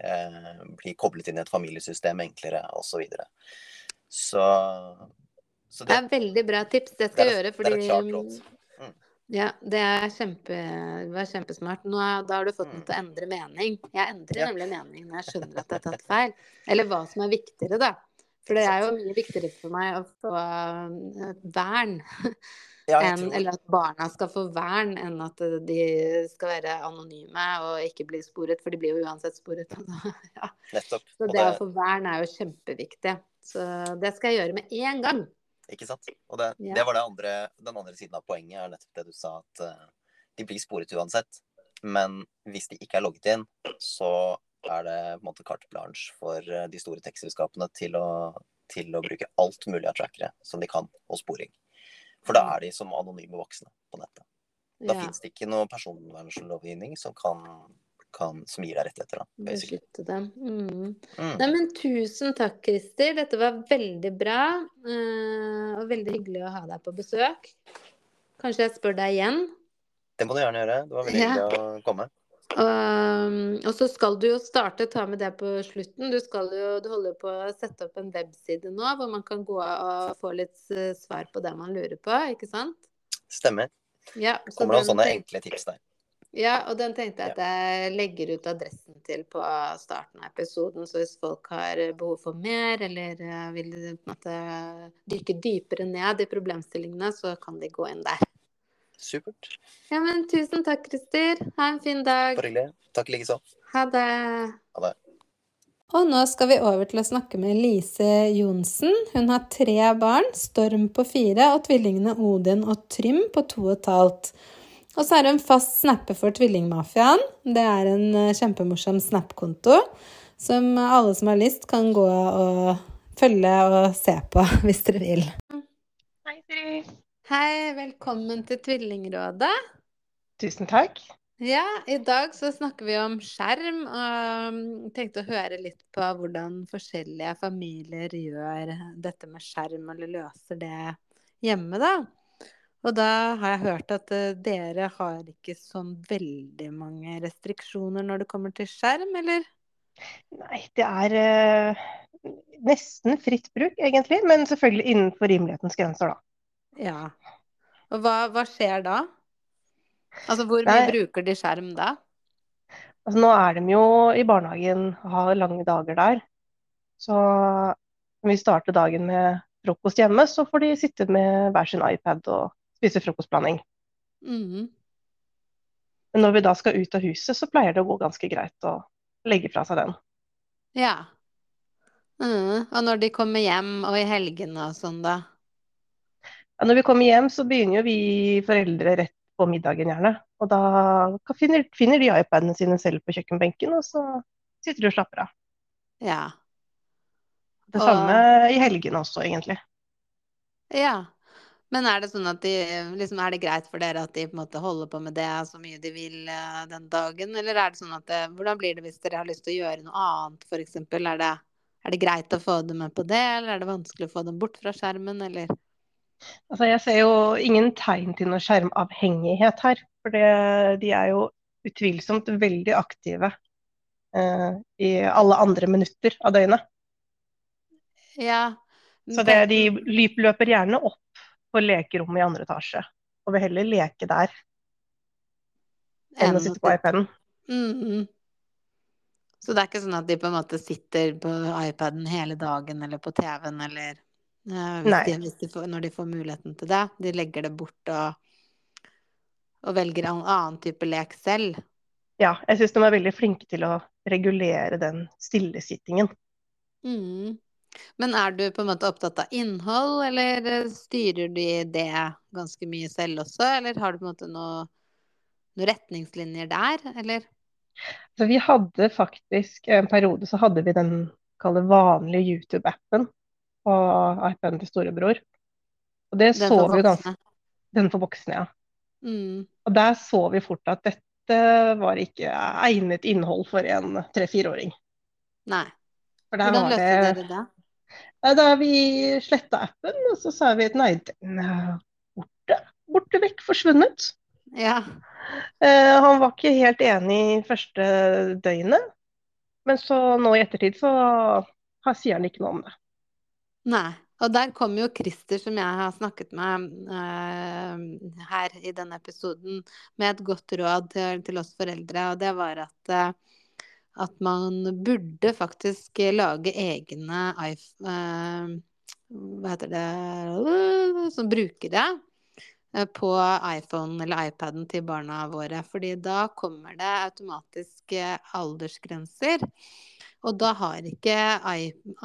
eh, bli koblet inn i et familiesystem enklere, osv. Så, videre. så så Det er veldig bra tips. Det det skal jeg gjøre. fordi det er et klart råd. Ja, det kjempe, det var kjempesmart. Nå da har du fått meg Mm. til å endre mening. Jeg endrer Ja. nemlig mening når jeg skjønner at jeg har tatt feil. Eller hva som er viktigere, da. For det er jo mye viktigere for meg å få eh, vern, Ja, en, eller at barna skal få vern, enn at eh, de skal være anonyme og ikke bli sporet. For de blir jo uansett sporet. ja. nettopp. Så det, det å få vern er jo kjempeviktig. Så det skal jeg gjøre med en gang. ikke sant? Og det, Ja. det var det andre, den andre siden av poenget, er nettopp det du sa, at eh, de blir sporet uansett. Men hvis de ikke er logget inn, så er det på en måte carte blanche for eh, de store tekstselskapene til å, til å bruke alt mulig av trackere som de kan, og sporing. For da er de som anonyme voksne på nettet. Da Ja. finnes det ikke noe personvernlovgivning som, kan, kan, som gir deg rettigheter. Da. Beskytte dem. Mm. Mm. Nei, men tusen takk, Christer. Dette var veldig bra. eh, og veldig hyggelig å ha deg på besøk. Kanskje jeg spør deg igjen. Det må du gjerne gjøre. Det var veldig Ja. hyggelig å komme. Um, og så skal du jo starte, ta med det på slutten. Du, skal jo, du holder på å sette opp en webside nå hvor man kan gå og få litt eh, svar på det man lurer på, ikke sant? Stemmer. Ja, så Kommer noen sånne enkle tips der. Ja, og den tenkte jeg at jeg legger ut adressen til på starten av episoden. Så hvis folk har behov for mer, eller eh, vil på en måte dykke dypere ned i problemstillingene, så kan de gå inn der. Supert. Ja, men tusen takk, Christer. Ha en fin dag. Bare hyggelig. Takk likeså. Ha det. Ha det. Og nå skal vi over til å snakke med Lise Johnsen. Hun har tre barn, Storm på fire og tvillingene Odin og Trym på to og et halvt. Og så er hun fast snapper for Tvillingmafiaen. Det er en eh, kjempemorsom snap-konto som alle som har lyst, kan gå og følge og se på hvis dere vil. Hei, velkommen til Tvillingrådet. Tusen takk. Ja, i dag så snakker vi om skjerm, og um, tenkte å høre litt på hvordan forskjellige familier gjør dette med skjerm, eller løser det hjemme, da. Og da har jeg hørt at eh, dere har ikke sånn veldig mange restriksjoner når det kommer til skjerm, eller? Nei, det er eh, nesten fritt bruk, egentlig. Men selvfølgelig innenfor rimelighetens grenser, da. Ja. Og hva, hva skjer da? Altså, hvor mye Nei. bruker de skjerm da? Altså, nå er de jo i barnehagen og har lange dager der. Så når vi starter dagen med frokost hjemme, så får de sitte med hver sin iPad og spise frokostblanding. Mm. Men når vi da skal ut av huset, så pleier det å gå ganske greit å legge fra seg den. Ja. Mm. Og når de kommer hjem og i helgene og sånn, da? Ja, når vi kommer hjem, så begynner jo vi foreldre rett på middagen gjerne. Og da finner, finner de iPadene sine selv på kjøkkenbenken, og så sitter de og slapper av. Ja. Det Og- samme i helgene også, egentlig. Ja. Men er det sånn at de liksom, Er det greit for dere at de på en måte holder på med det så mye de vil eh, den dagen, eller er det sånn at det, Hvordan blir det hvis dere har lyst til å gjøre noe annet, f.eks.? Er det, er det greit å få dem med på det, eller er det vanskelig å få dem bort fra skjermen, eller? Altså, jeg ser jo ingen tegn til noe skjermavhengighet her. For det, de er jo utvilsomt veldig aktive eh, i alle andre minutter av døgnet. Ja. Så det, de løper gjerne opp på lekerommet i andre etasje. Og vil heller leke der enn å sitte på iPaden. Mhm. Så det er ikke sånn at de på en måte sitter på iPaden hele dagen eller på TV-en eller. De, hvis de får, når de får muligheten til det. De legger det bort og, og velger en annen type lek selv. Ja, jeg syns de er veldig flinke til å regulere den stillesittingen. Mm. Men er du på en måte opptatt av innhold, eller eh, styrer de det ganske mye selv også? Eller har du på en måte noe, noen retningslinjer der, eller? Så vi hadde faktisk en periode så hadde vi den kalle vanlige YouTube-appen på iPaden til storebror. Og det Den så vi ganske. Den for voksne, ja. Mm. Og der så vi fort at dette var ikke egnet innhold for en tre-fireåring. Nei. For der Hvordan løste det dere det? Da vi sletta appen, og så sa vi at nei, den er borte. Borte vekk, forsvunnet. Ja. Eh, han var ikke helt enig første døgnet, men så nå i ettertid så sier han ikke noe om det. Nei. Og der kom jo Christer, som jeg har snakket med uh, her i denne episoden, med et godt råd til, til oss foreldre, og det var at uh, at man burde faktisk lage egne eh, Hva heter det Som brukere på iPhone eller iPaden til barna våre. Fordi da kommer det automatisk aldersgrenser. Og da har ikke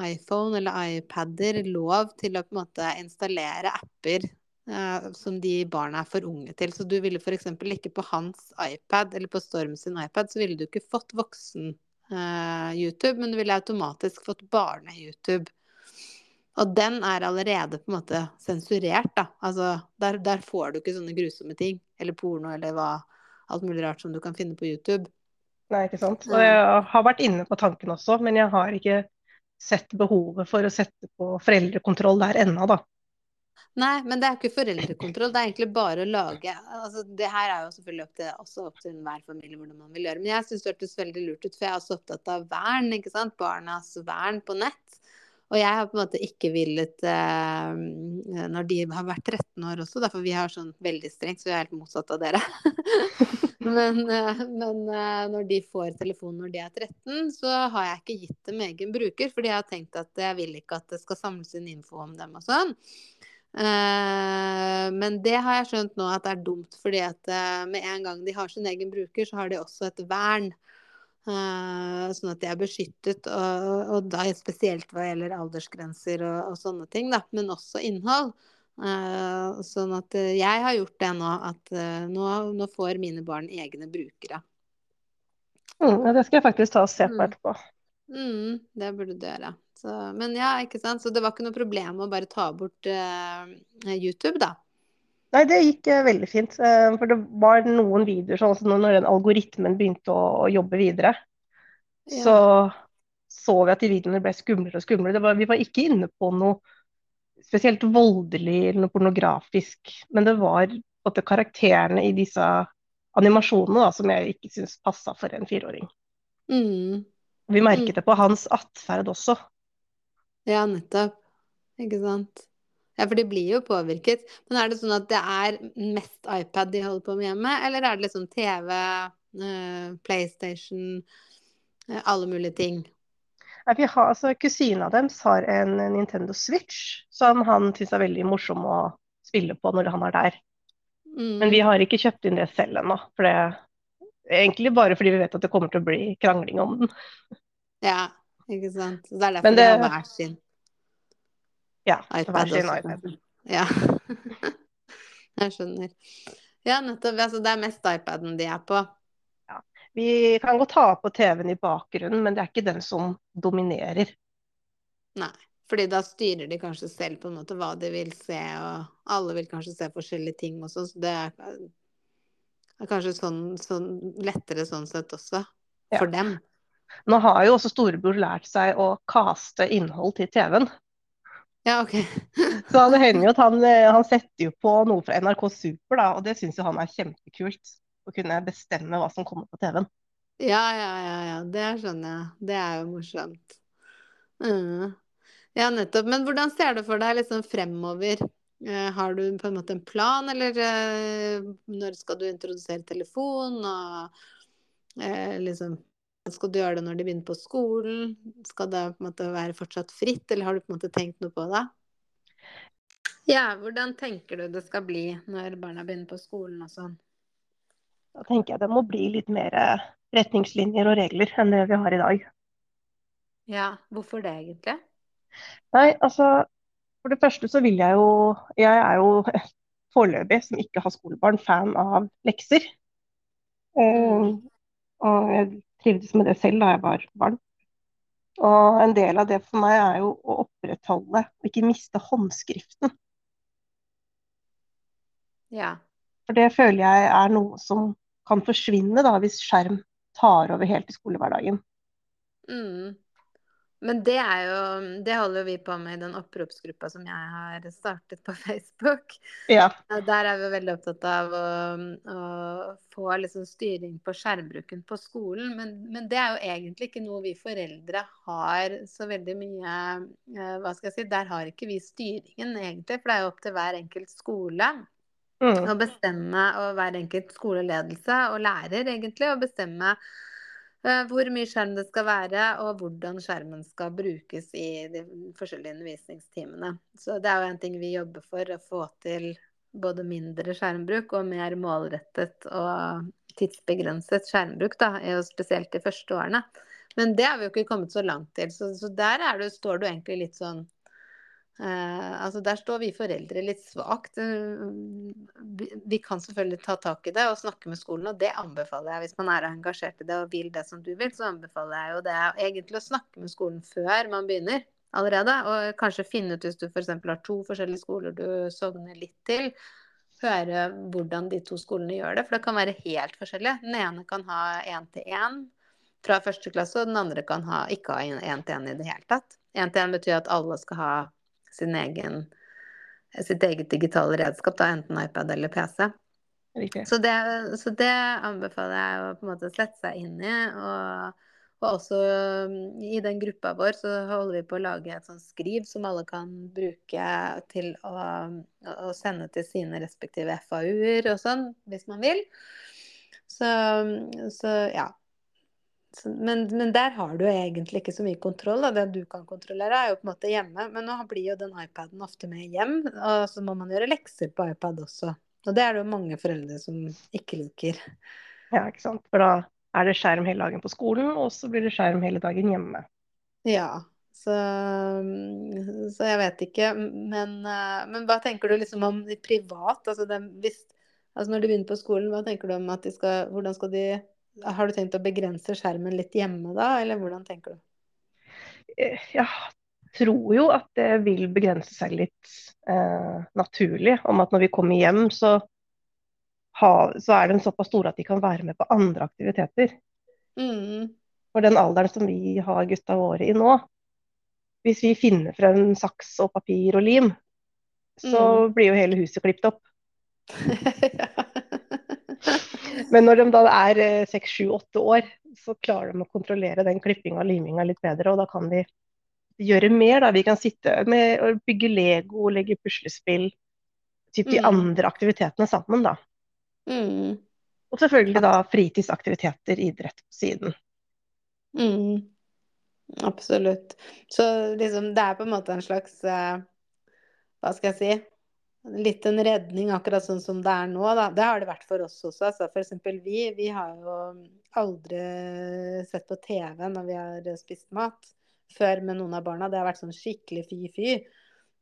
iPhone eller iPader lov til å på en måte installere apper eh, som de barna er for unge til. Så du ville f.eks. ikke på hans iPad eller på Storm sin iPad, så ville du ikke fått voksen-YouTube, men du ville automatisk fått barne-YouTube. Og den er allerede på en måte sensurert, da. Altså, der, der får du ikke sånne grusomme ting. Eller porno, eller hva. Alt mulig rart som du kan finne på YouTube. Nei, ikke sant. Og jeg har vært inne på tanken også, men jeg har ikke sett behovet for å sette på foreldrekontroll der ennå, da. Nei, men det er ikke foreldrekontroll. Det er egentlig bare å lage altså, Det her er jo selvfølgelig opp til, også opp til enhver familie hvordan man vil gjøre. Men jeg syns det hørtes veldig lurt ut, for jeg er også opptatt av vern, ikke sant. Barnas vern på nett. Og jeg har på en måte ikke villet eh, Når de har vært 13 år også, derfor vi har sånn veldig strengt, så vi er helt motsatt av dere. men eh, men eh, når de får telefon når de er 13, så har jeg ikke gitt dem egen bruker, fordi jeg har tenkt at jeg vil ikke at det skal samles inn info om dem og sånn. Eh, men det har jeg skjønt nå at det er dumt, fordi at med en gang de har sin egen bruker, så har de også et vern. Sånn at de er beskyttet, og, og da spesielt hva gjelder aldersgrenser og, og sånne ting, da, men også innhold. Eh, sånn at eh, jeg har gjort det nå, at eh, nå, nå får mine barn egne brukere. Mm, det skal jeg faktisk ta og se på Mm. etterpå. Mm, det burde du gjøre. Så, men ja, ikke sant. Så det var ikke noe problem å bare ta bort uh, YouTube, da. Nei, det gikk uh, veldig fint. Uh, For det var noen videoer sånn som når den algoritmen begynte å, å jobbe videre, Ja. så så vi at de videoene ble skumlere og skumlere. Var, vi var ikke inne på noe spesielt voldelig eller noe pornografisk, men det var måte karakterene i disse animasjonene da, som jeg ikke syns passa for en fireåring. Mm. Vi merket Mm. det på hans atferd også. Ja, nettopp. Ikke sant. Ja, for de blir jo påvirket. Men er det sånn at det er mest iPad de holder på med hjemme, eller er det liksom TV, eh, PlayStation, eh, alle mulige ting? Nei, vi har, altså, Kusina deres har en Nintendo Switch som han syns er veldig morsom å spille på når han er der. Mm. Men vi har ikke kjøpt inn det selv ennå. For det Egentlig bare fordi vi vet at det kommer til å bli krangling om den. Ja, ikke sant. Så det er derfor Men det, det- hver sin Ja, iPad hver sin iPad. Ja. Jeg skjønner. Ja, nettopp. Altså, det er mest iPaden de er på. Vi kan godt ha på TV-en i bakgrunnen, men det er ikke den som dominerer. Nei. Fordi da styrer de kanskje selv på en måte hva de vil se, og alle vil kanskje se forskjellige ting også, så det er, er kanskje sånn, sånn lettere sånn sett også, Ja. for dem. Nå har jo også storebror lært seg å kaste innhold til TV-en. Ja, OK. Så det hender jo at han, eh, han setter jo på noe fra NRK Super, da, og det syns jo han er kjempekult. Å kunne bestemme hva som kommer på TV-en. Ja, ja, ja, ja, det skjønner jeg. Det er jo morsomt. Mm. Ja, nettopp. Men hvordan ser du for deg liksom fremover? Eh, har du på en måte en plan, eller eh, når skal du introdusere telefon? Og eh, liksom Skal du gjøre det når de begynner på skolen? Skal det på en måte være fortsatt fritt, eller har du på en måte tenkt noe på det? Ja, hvordan tenker du det skal bli når barna begynner på skolen og sånn? Da tenker jeg det må bli litt mer eh, retningslinjer og regler enn det vi har i dag. Ja, hvorfor det egentlig? Nei, altså For det første så vil jeg jo Jeg er jo foreløpig, som ikke har skolebarn, fan av lekser. Mm. og jeg trivdes med det selv da jeg var barn. Og en del av det for meg er jo å opprettholde og ikke miste håndskriften. Ja. For det føler jeg er noe som kan forsvinne da, hvis skjerm tar over helt i skolehverdagen. Mm. Men det er jo Det holder vi på med i den oppropsgruppa som jeg har startet på Facebook. Ja. Der er vi veldig opptatt av å, å få liksom styring på skjermbruken på skolen. Men, men, det er jo egentlig ikke noe vi foreldre har så veldig mye eh, Hva skal jeg si Der har ikke vi styringen, egentlig. For det er jo opp til hver enkelt skole. Mm. Å bestemme, og hver enkelt skoleledelse og lærer egentlig, å bestemme uh, hvor mye skjerm det skal være, og hvordan skjermen skal brukes i de forskjellige undervisningstimene. Så det er jo en ting vi jobber for, å få til både mindre skjermbruk og mer målrettet og tidsbegrenset skjermbruk, da, spesielt de første årene. Men det har vi jo ikke kommet så langt til. Så, så der du, står du egentlig litt sånn Eh, altså Der står vi foreldre litt svakt. Eh, vi, vi, kan selvfølgelig ta tak i det og snakke med skolen, og det anbefaler jeg hvis man er engasjert i det og vil det som du vil. Så anbefaler jeg jo det egentlig å snakke med skolen før man begynner allerede. Og kanskje finne ut hvis du f.eks. har to forskjellige skoler du sogner litt til. Høre hvordan de to skolene gjør det, for det kan være helt forskjellig. Den ene kan ha én-til-én fra første klasse, og den andre kan ha, ikke ha én-til-én i det hele tatt. Én-til-én betyr at alle skal ha sin egen, sitt eget digitale redskap, da, enten iPad eller PC. Så det, så det, anbefaler jeg å på en måte sette seg inn i. Og, og, også i den gruppa vår så holder vi på å lage et sånt skriv som alle kan bruke til å, å sende til sine respektive FAU-er og sånn, hvis man vil. Så, så ja, men, men, der har du egentlig ikke så mye kontroll. Da. Det du kan kontrollere, er jo på en måte hjemme. Men nå blir jo den iPaden ofte med hjem, og så må man gjøre lekser på iPad også. Og det er det jo mange foreldre som ikke liker. Ja, ikke sant. For da er det skjerm hele dagen på skolen, og så blir det skjerm hele dagen hjemme. Ja. Så, så jeg vet ikke. Men, eh, men, hva tenker du liksom om privat? Altså, det, hvis, altså når de begynner på skolen, hva tenker du om at de skal Hvordan skal de har du tenkt å begrense skjermen litt hjemme da, eller hvordan tenker du? Eh, jeg tror jo at det vil begrense seg litt eh, naturlig. Om at når vi kommer hjem, så, ha, så, er de såpass store at de kan være med på andre aktiviteter. Mm. For den alderen som vi har gutta våre i nå, hvis vi finner frem saks og papir og lim, så mm. blir jo hele huset klippet opp. ja. Men når de da er eh, seks, sju, åtte år, så klarer de å kontrollere den klippinga og liminga litt bedre. Og da kan vi gjøre mer. Da. Vi kan sitte med og bygge Lego, legge puslespill. Typ de mm. andre aktivitetene sammen, da. Mm. Og selvfølgelig da fritidsaktiviteter, idrett på siden. Mm. Absolutt. Så liksom det er på en måte en slags uh, Hva skal jeg si? Litt en redning, akkurat sånn som det er nå. Da. Det har det vært for oss også. Altså, for eksempel vi, vi har jo aldri sett på TV når vi har spist mat før med noen av barna. Det har vært sånn skikkelig fy-fy.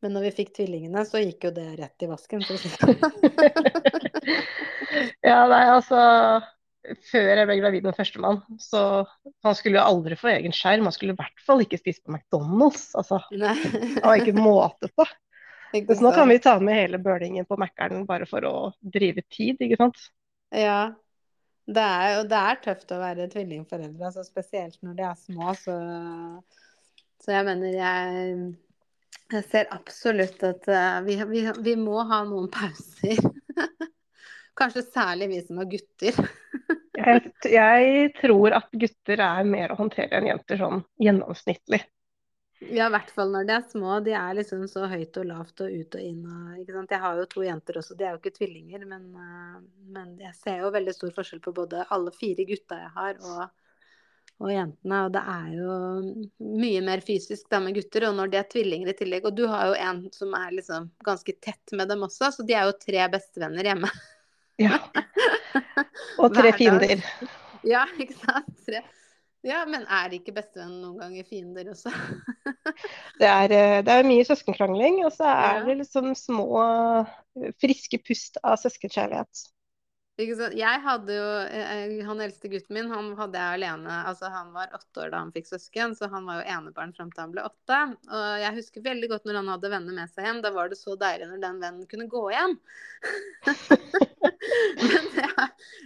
Men når vi fikk tvillingene, så gikk jo det rett i vasken. Sånn. ja, nei, altså Før jeg ble gravid med førstemann, så han skulle jo aldri få egen skjerm. Han skulle i hvert fall ikke spise på McDonald's. Altså, det var ikke måte på. Så nå kan vi ta med hele bølingen på Mækkern bare for å drive tid, ikke sant? Ja. Det er, og det er tøft å være tvillingforeldre, altså spesielt når de er små. Så, så jeg mener jeg, jeg ser absolutt at uh, vi, vi, vi, må ha noen pauser. Kanskje særlig vi som har gutter. jeg, jeg tror at gutter er mer å håndtere enn jenter sånn gjennomsnittlig. Ja, i hvert fall når de er små. De er liksom så høyt og lavt og ut og inn. Og, ikke sant? Jeg har jo to jenter også, de er jo ikke tvillinger. Men, eh, men jeg ser jo veldig stor forskjell på både alle fire gutta jeg har og, og jentene. Og det er jo mye mer fysisk da med gutter. Og når de er tvillinger i tillegg Og du har jo en som er liksom ganske tett med dem også, så de er jo tre bestevenner hjemme. Ja. Og tre fiender. Ja, ikke sant. Tre. Ja, men er det ikke bestevenn noen ganger fiender også? det, er, eh, det, er, mye søskenkrangling, og så er ja. det liksom små friske pust av søskenkjærlighet. Jeg hadde jo eh, Han eldste gutten min, han hadde jeg alene Altså, han var åtte år da han fikk søsken, så han var jo enebarn fram til han ble åtte. Og jeg husker veldig godt når han hadde venner med seg hjem. Da var det så deilig når den vennen kunne gå igjen. men det,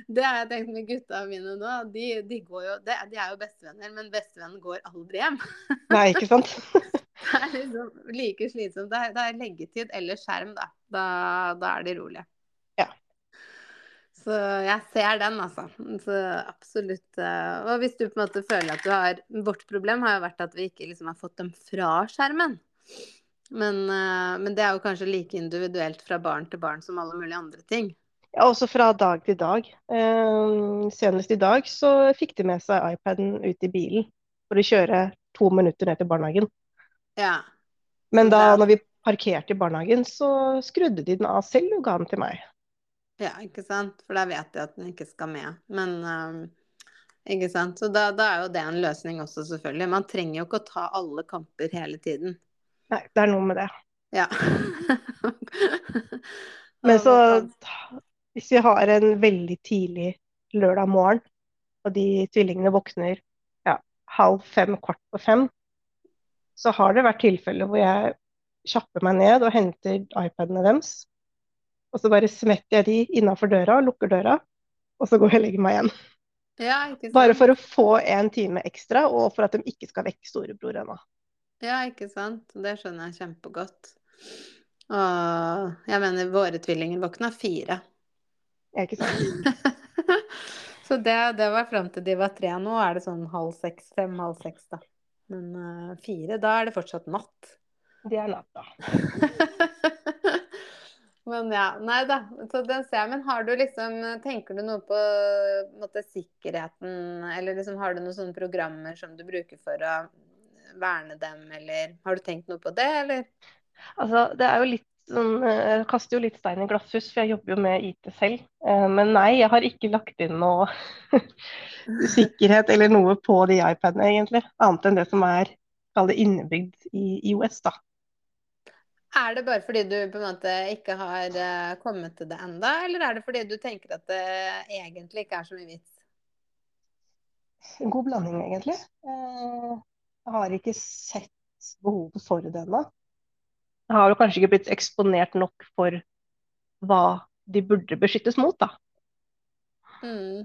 det, har jeg tenkt med gutta mine nå. De, de, går jo, de, de er jo bestevenner, men bestevennen går aldri hjem. Nei, ikke sant? det er liksom like slitsomt. Det er, det er leggetid eller skjerm, da. Da, da er de rolige. Så jeg ser den, altså. Så absolutt. Eh, og hvis du på en måte føler at du har Vårt problem har jo vært at vi ikke liksom har fått dem fra skjermen. Men, eh, men det er jo kanskje like individuelt fra barn til barn som alle mulige andre ting. Ja, også fra dag til dag. Eh, senest i dag så fikk de med seg iPaden ut i bilen for å kjøre to minutter ned til barnehagen. Ja. Men da når vi parkerte i barnehagen, så skrudde de den av selv og ga den til meg. Ja, ikke sant. For da vet de at den ikke skal med. Men um, ikke sant. Så da, da, er jo det en løsning også, selvfølgelig. Man trenger jo ikke å ta alle kamper hele tiden. Nei, det er noe med det. Ja. Men så Hvis vi har en veldig tidlig lørdag morgen, og de tvillingene våkner ja, halv fem, kvart på fem, så har det vært tilfeller hvor jeg kjapper meg ned og henter iPadene deres og så bare smetter jeg de innafor døra, lukker døra, og så går jeg og legger meg igjen. Ja, bare for å få en time ekstra, og for at de ikke skal vekke storebror ennå. Ja, ikke sant. Det skjønner jeg kjempegodt. Og jeg mener, våre tvillinger våkna fire. Ja, ikke sant. så det, det, var fram til de var tre. Nå er det sånn halv seks, fem, halv seks, da. Men uh, fire, da er det fortsatt natt. Det er natt, da. Men ja, nei da. Så den ser jeg. Men har du liksom Tenker du noe på måte, sikkerheten, eller liksom har du noen sånne programmer som du bruker for å verne dem, eller har du tenkt noe på det, eller? Altså, det er jo litt sånn Jeg kaster jo litt stein i glasshus, for jeg jobber jo med IT selv. Eh, men nei, jeg har ikke lagt inn noe sikkerhet eller noe på de iPadene, egentlig. Annet enn det som er kall det innebygd i IOS, da. Er det bare fordi du på en måte ikke har uh, kommet til det enda, eller er det fordi du tenker at det egentlig ikke er så mye vits? En god blanding, egentlig. Uh, jeg har ikke sett behovet for det ennå. Jeg har jo kanskje ikke blitt eksponert nok for hva de burde beskyttes mot, da. Mm.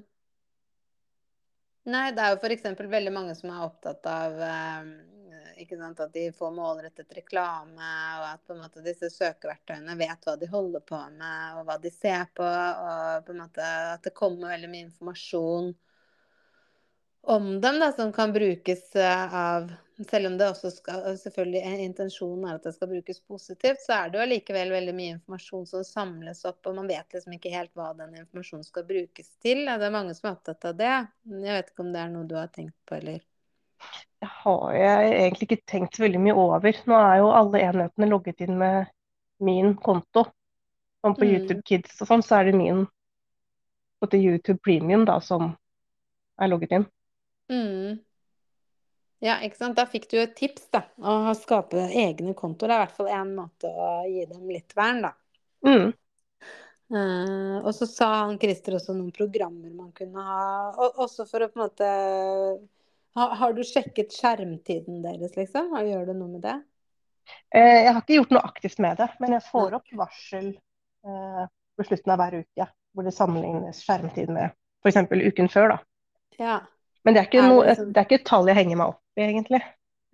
Nei, det er jo f.eks. veldig mange som er opptatt av sant, at de får målrettet reklame, og at på en måte disse søkeverktøyene vet hva de holder på med, og hva de ser på. Og på en måte at det kommer veldig mye informasjon om dem da, som kan brukes eh, av Selv om det også skal, selvfølgelig intensjonen er at det skal brukes positivt, så er det jo allikevel veldig mye informasjon som samles opp, og man vet liksom ikke helt hva den informasjonen skal brukes til. Det er mange som er opptatt av det. Jeg vet ikke om det er noe du har tenkt på, eller? Det har jeg egentlig ikke tenkt veldig mye over. Nå er jo alle enhetene logget inn med min konto. Som på mm. YouTube Kids og sånn, så er det min på YouTube Premium da, som er logget inn. Mm. Ja, ikke sant. Da fikk du et tips, da. Å skape egne kontoer. Det er i hvert fall én måte å gi dem litt vern, da. Mm. Uh, og så sa han Christer også noen programmer man kunne ha, og, også for å på en måte har, har, du sjekket skjermtiden deres, liksom? Gjør du noe med det? Uh, jeg har ikke gjort noe aktivt med det, men jeg får opp varsel uh, på slutten av hver uke hvor det sammenlignes skjermtid med f.eks. uken før. da. Ja. Men det er, er, noe, liksom... det er, ikke et tall jeg henger meg opp i, egentlig.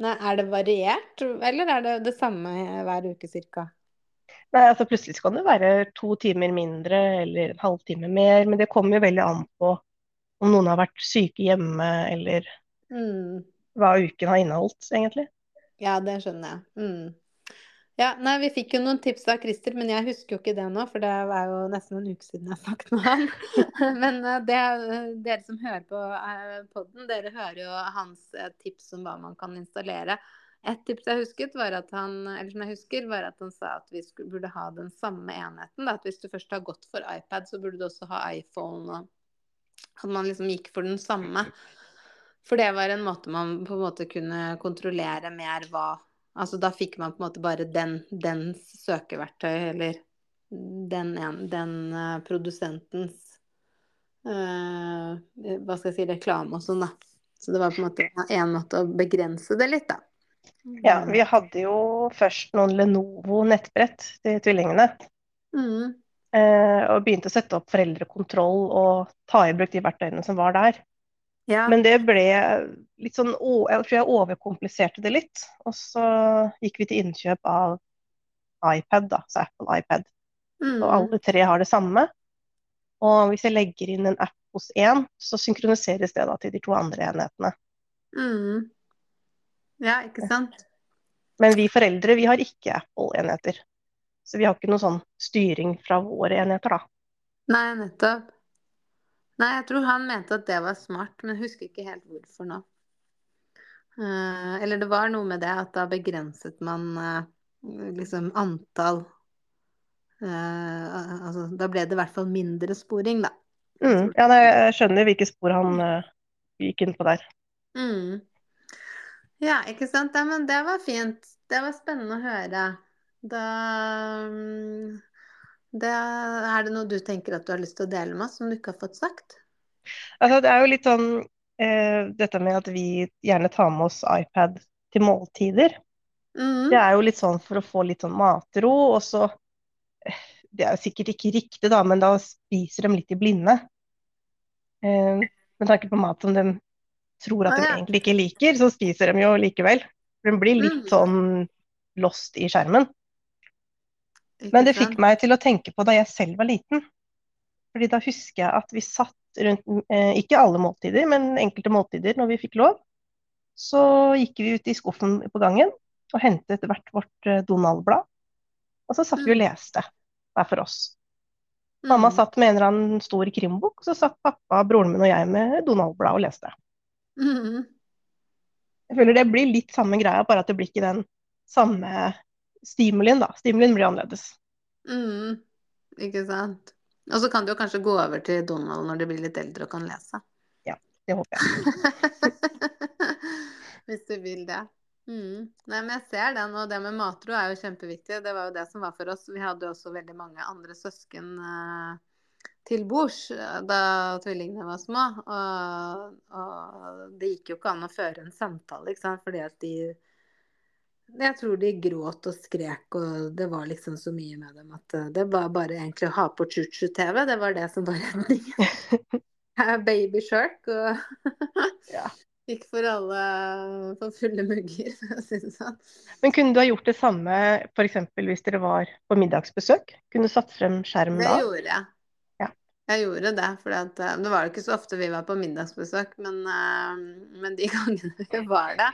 Nei, Er det variert, eller er det det samme hver uke ca.? Nei, altså Plutselig kan det være to timer mindre eller en halvtime mer, men det kommer jo veldig an på om noen har vært syke hjemme eller Mm. Hva uken har inneholdt, egentlig. Ja, det skjønner jeg. Mm. Ja, nei, Vi fikk jo noen tips av Christer, men jeg husker jo ikke det nå. For det er jo nesten en uke siden jeg snakket med han. men eh, det, dere som hører på uh, podden, dere hører jo hans tips om hva man kan installere. Et tips jeg husket, var at han, eller som jeg husker, var at han sa at vi skulle, burde ha den samme enheten. Da. At hvis du først har gått for iPad, så burde du også ha iPhone. Og at man liksom gikk for den samme. For det var en måte man på en måte kunne kontrollere mer hva Altså da fikk man på en måte bare den, dens søkeverktøy, eller den, den uh, produsentens uh, hva skal jeg si, reklame og sånn, da. Så det var på en måte én måte å begrense det litt, da. Ja, vi hadde jo først noen Lenovo nettbrett til tvillingene. Mm. Eh, og begynte å sette opp foreldrekontroll og ta i bruk de verktøyene som var der. Ja. Men det ble litt sånn Jeg tror jeg overkompliserte det litt. Og så gikk vi til innkjøp av iPad, da, så Apple iPad. mm. Og alle tre har det samme. Og hvis jeg legger inn en app hos én, så synkroniseres det da til de to andre enhetene. Mm. Ja, ikke sant? Men vi foreldre vi har ikke Apple-enheter. Så vi har ikke noe sånn styring fra våre enheter, da. Nei, nettopp. Nei, jeg tror han mente at det var smart, men husker ikke helt hvorfor nå. Eh, eller det var noe med det at da begrenset man eh, liksom antall eh, Altså da ble det i hvert fall mindre sporing, da. Mm. Ja, jeg skjønner hvilke spor han eh, gikk inn på der. Mm. Ja, ikke sant. Ja, men det var fint. Det var spennende å høre. Da mm, det, Er det noe du tenker at du har lyst til å dele med oss, som du ikke har fått sagt? Altså, det er jo litt sånn eh, dette med at vi gjerne tar med oss iPad til måltider. Mm. Det er jo litt sånn for å få litt sånn matro, og så eh, Det er jo sikkert ikke riktig, da, men da spiser de litt i blinde. Eh, med tanke på mat som de tror at Ah, de egentlig ikke liker, så spiser de jo likevel. De blir litt Mm. sånn lost i skjermen. Men det fikk meg til å tenke på da jeg selv var liten. Fordi da husker jeg at vi satt rundt, eh, ikke alle måltider, men enkelte måltider når vi fikk lov. Så gikk vi ut i skuffen på gangen og hentet hvert vårt eh, Donald-blad. Og så satt vi og Mm. leste hver for oss. Mamma Mm. satt med en eller annen stor krimbok, og så satt pappa, broren min og jeg med Donald-blad og leste. Mm. Jeg føler det blir litt samme greia, bare at det blir ikke den samme stimulien, da. Stimulien blir annerledes. Mm. Ikke sant. Og så kan du jo kanskje gå over til Donald når du blir litt eldre og kan lese. Ja, Det håper jeg. Hvis du vil det. Mm. Nei, men jeg ser den, og det med matro er jo kjempeviktig. Det var jo det som var for oss. Vi hadde jo også veldig mange andre søsken eh, til bords eh, da tvillingene var små. Og, og det gikk jo ikke an å føre en samtale, ikke sant, fordi at de jeg tror de gråt og skrek, og det var liksom så mye med dem at eh, det var bare egentlig å ha på Chuchu-TV. Det var det som var redningen. Baby Shark og Ja. gikk for alle for fulle mugger, for å si det sånn. Men kunne du ha gjort det samme f.eks. hvis dere var på middagsbesøk? Kunne du satt frem skjerm Det da? gjorde jeg. Ja. Jeg gjorde det, for det var jo ikke så ofte vi var på middagsbesøk, men, eh, men de gangene vi var det,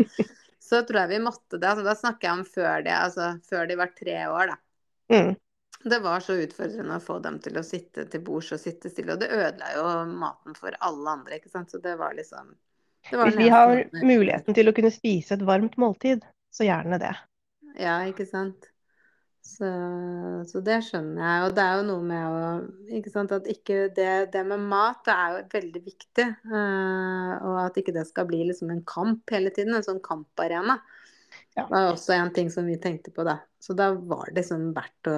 så tror jeg vi måtte det. Altså, da snakker jeg om før, det, altså, før de var tre år, da. Mm. Det var så utfordrende å få dem til å sitte til bords og sitte stille, og det ødela jo maten for alle andre, ikke sant. Så det var liksom det var Hvis vi har muligheten til å kunne spise et varmt måltid, så gjerne det. Ja, ikke sant. Så, så det skjønner jeg. Og det er jo noe med å Ikke sant, at ikke det, det med mat det er jo veldig viktig. Uh, og at ikke det skal bli liksom en kamp hele tiden. En sånn kamparena. Ja. Det var også en ting som vi tenkte på da. Så da var det liksom verdt å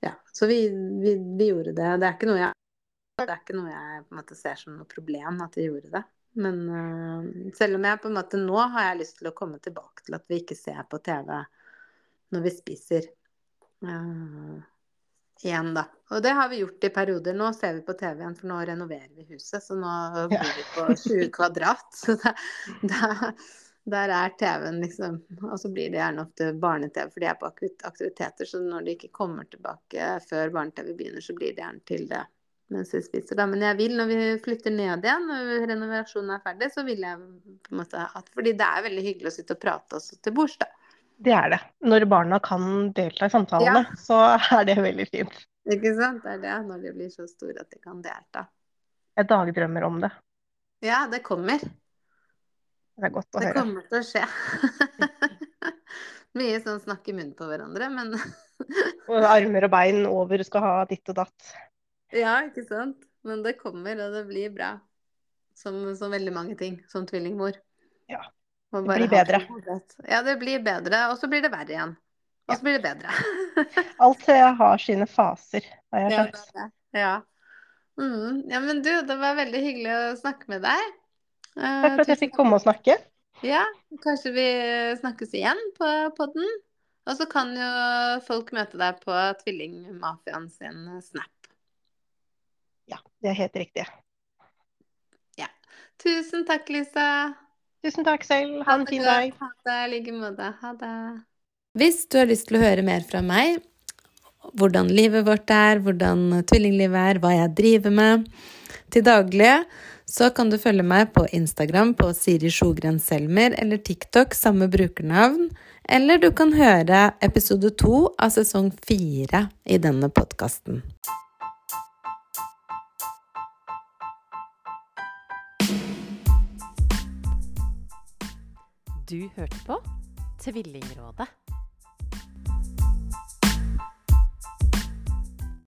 Ja. Så vi, vi, vi gjorde det. Det er ikke noe jeg det er ikke noe jeg på en måte ser som noe problem at vi gjorde det. Men uh, selv om jeg på en måte nå har jeg lyst til å komme tilbake til at vi ikke ser på TV når vi spiser. Uh, igjen, da. Og det har vi gjort i perioder. Nå ser vi på TV igjen, for nå renoverer vi huset. Så nå bor vi på 20 kvadrat. Så da, da, der er TV-en liksom Og så blir det gjerne ofte barne-TV, for de er på aktivit- aktiviteter. Så når de ikke kommer tilbake før barne-TV begynner, så blir det gjerne til det mens vi spiser. Da. Men jeg vil, når vi flytter ned igjen, når renovasjonen er ferdig, så vil jeg på en måte at Fordi det er veldig hyggelig å sitte og prate også til bords, da. Det er det. Når barna kan delta i samtalene, så er det veldig fint. Ikke sant? Det er det, når de blir så store at de kan delta. Jeg dagdrømmer om det. Ja, det kommer. Det er godt å Det høre. kommer til å skje. Mye sånn snakk i munnen på hverandre, men Og armer og bein over skal ha ditt og datt. Ja, ikke sant? Men det kommer, og det blir bra. Som, som veldig mange ting som tvillingmor. Ja, det blir bedre. Ja, det blir bedre, og så blir det verre igjen. Og så blir det bedre. Alt har sine faser, har jeg Ja, skjønt. er. Ja. Mm. Ja, men du, det var veldig hyggelig å snakke med deg. Uh, Takk for at jeg fikk komme og snakke. Ja, kanskje vi snakkes igjen på podden. Og så kan jo folk møte deg på Tvillingmafiaen sin Snap. Ja, det er helt riktig. Ja. Tusen takk, Lisa. Tusen takk selv. Ha en fin dag. Ha det i like måte. Ha det. Hvis du har lyst til å høre mer fra meg, hvordan livet vårt er, hvordan tvillinglivet er, hva jeg driver med til daglig, så kan du følge meg på Instagram på Siri Sjogren Selmer eller TikTok, samme brukernavn. Eller du kan høre episode to av sesong fire i denne podkasten. Du hørte på Tvillingrådet.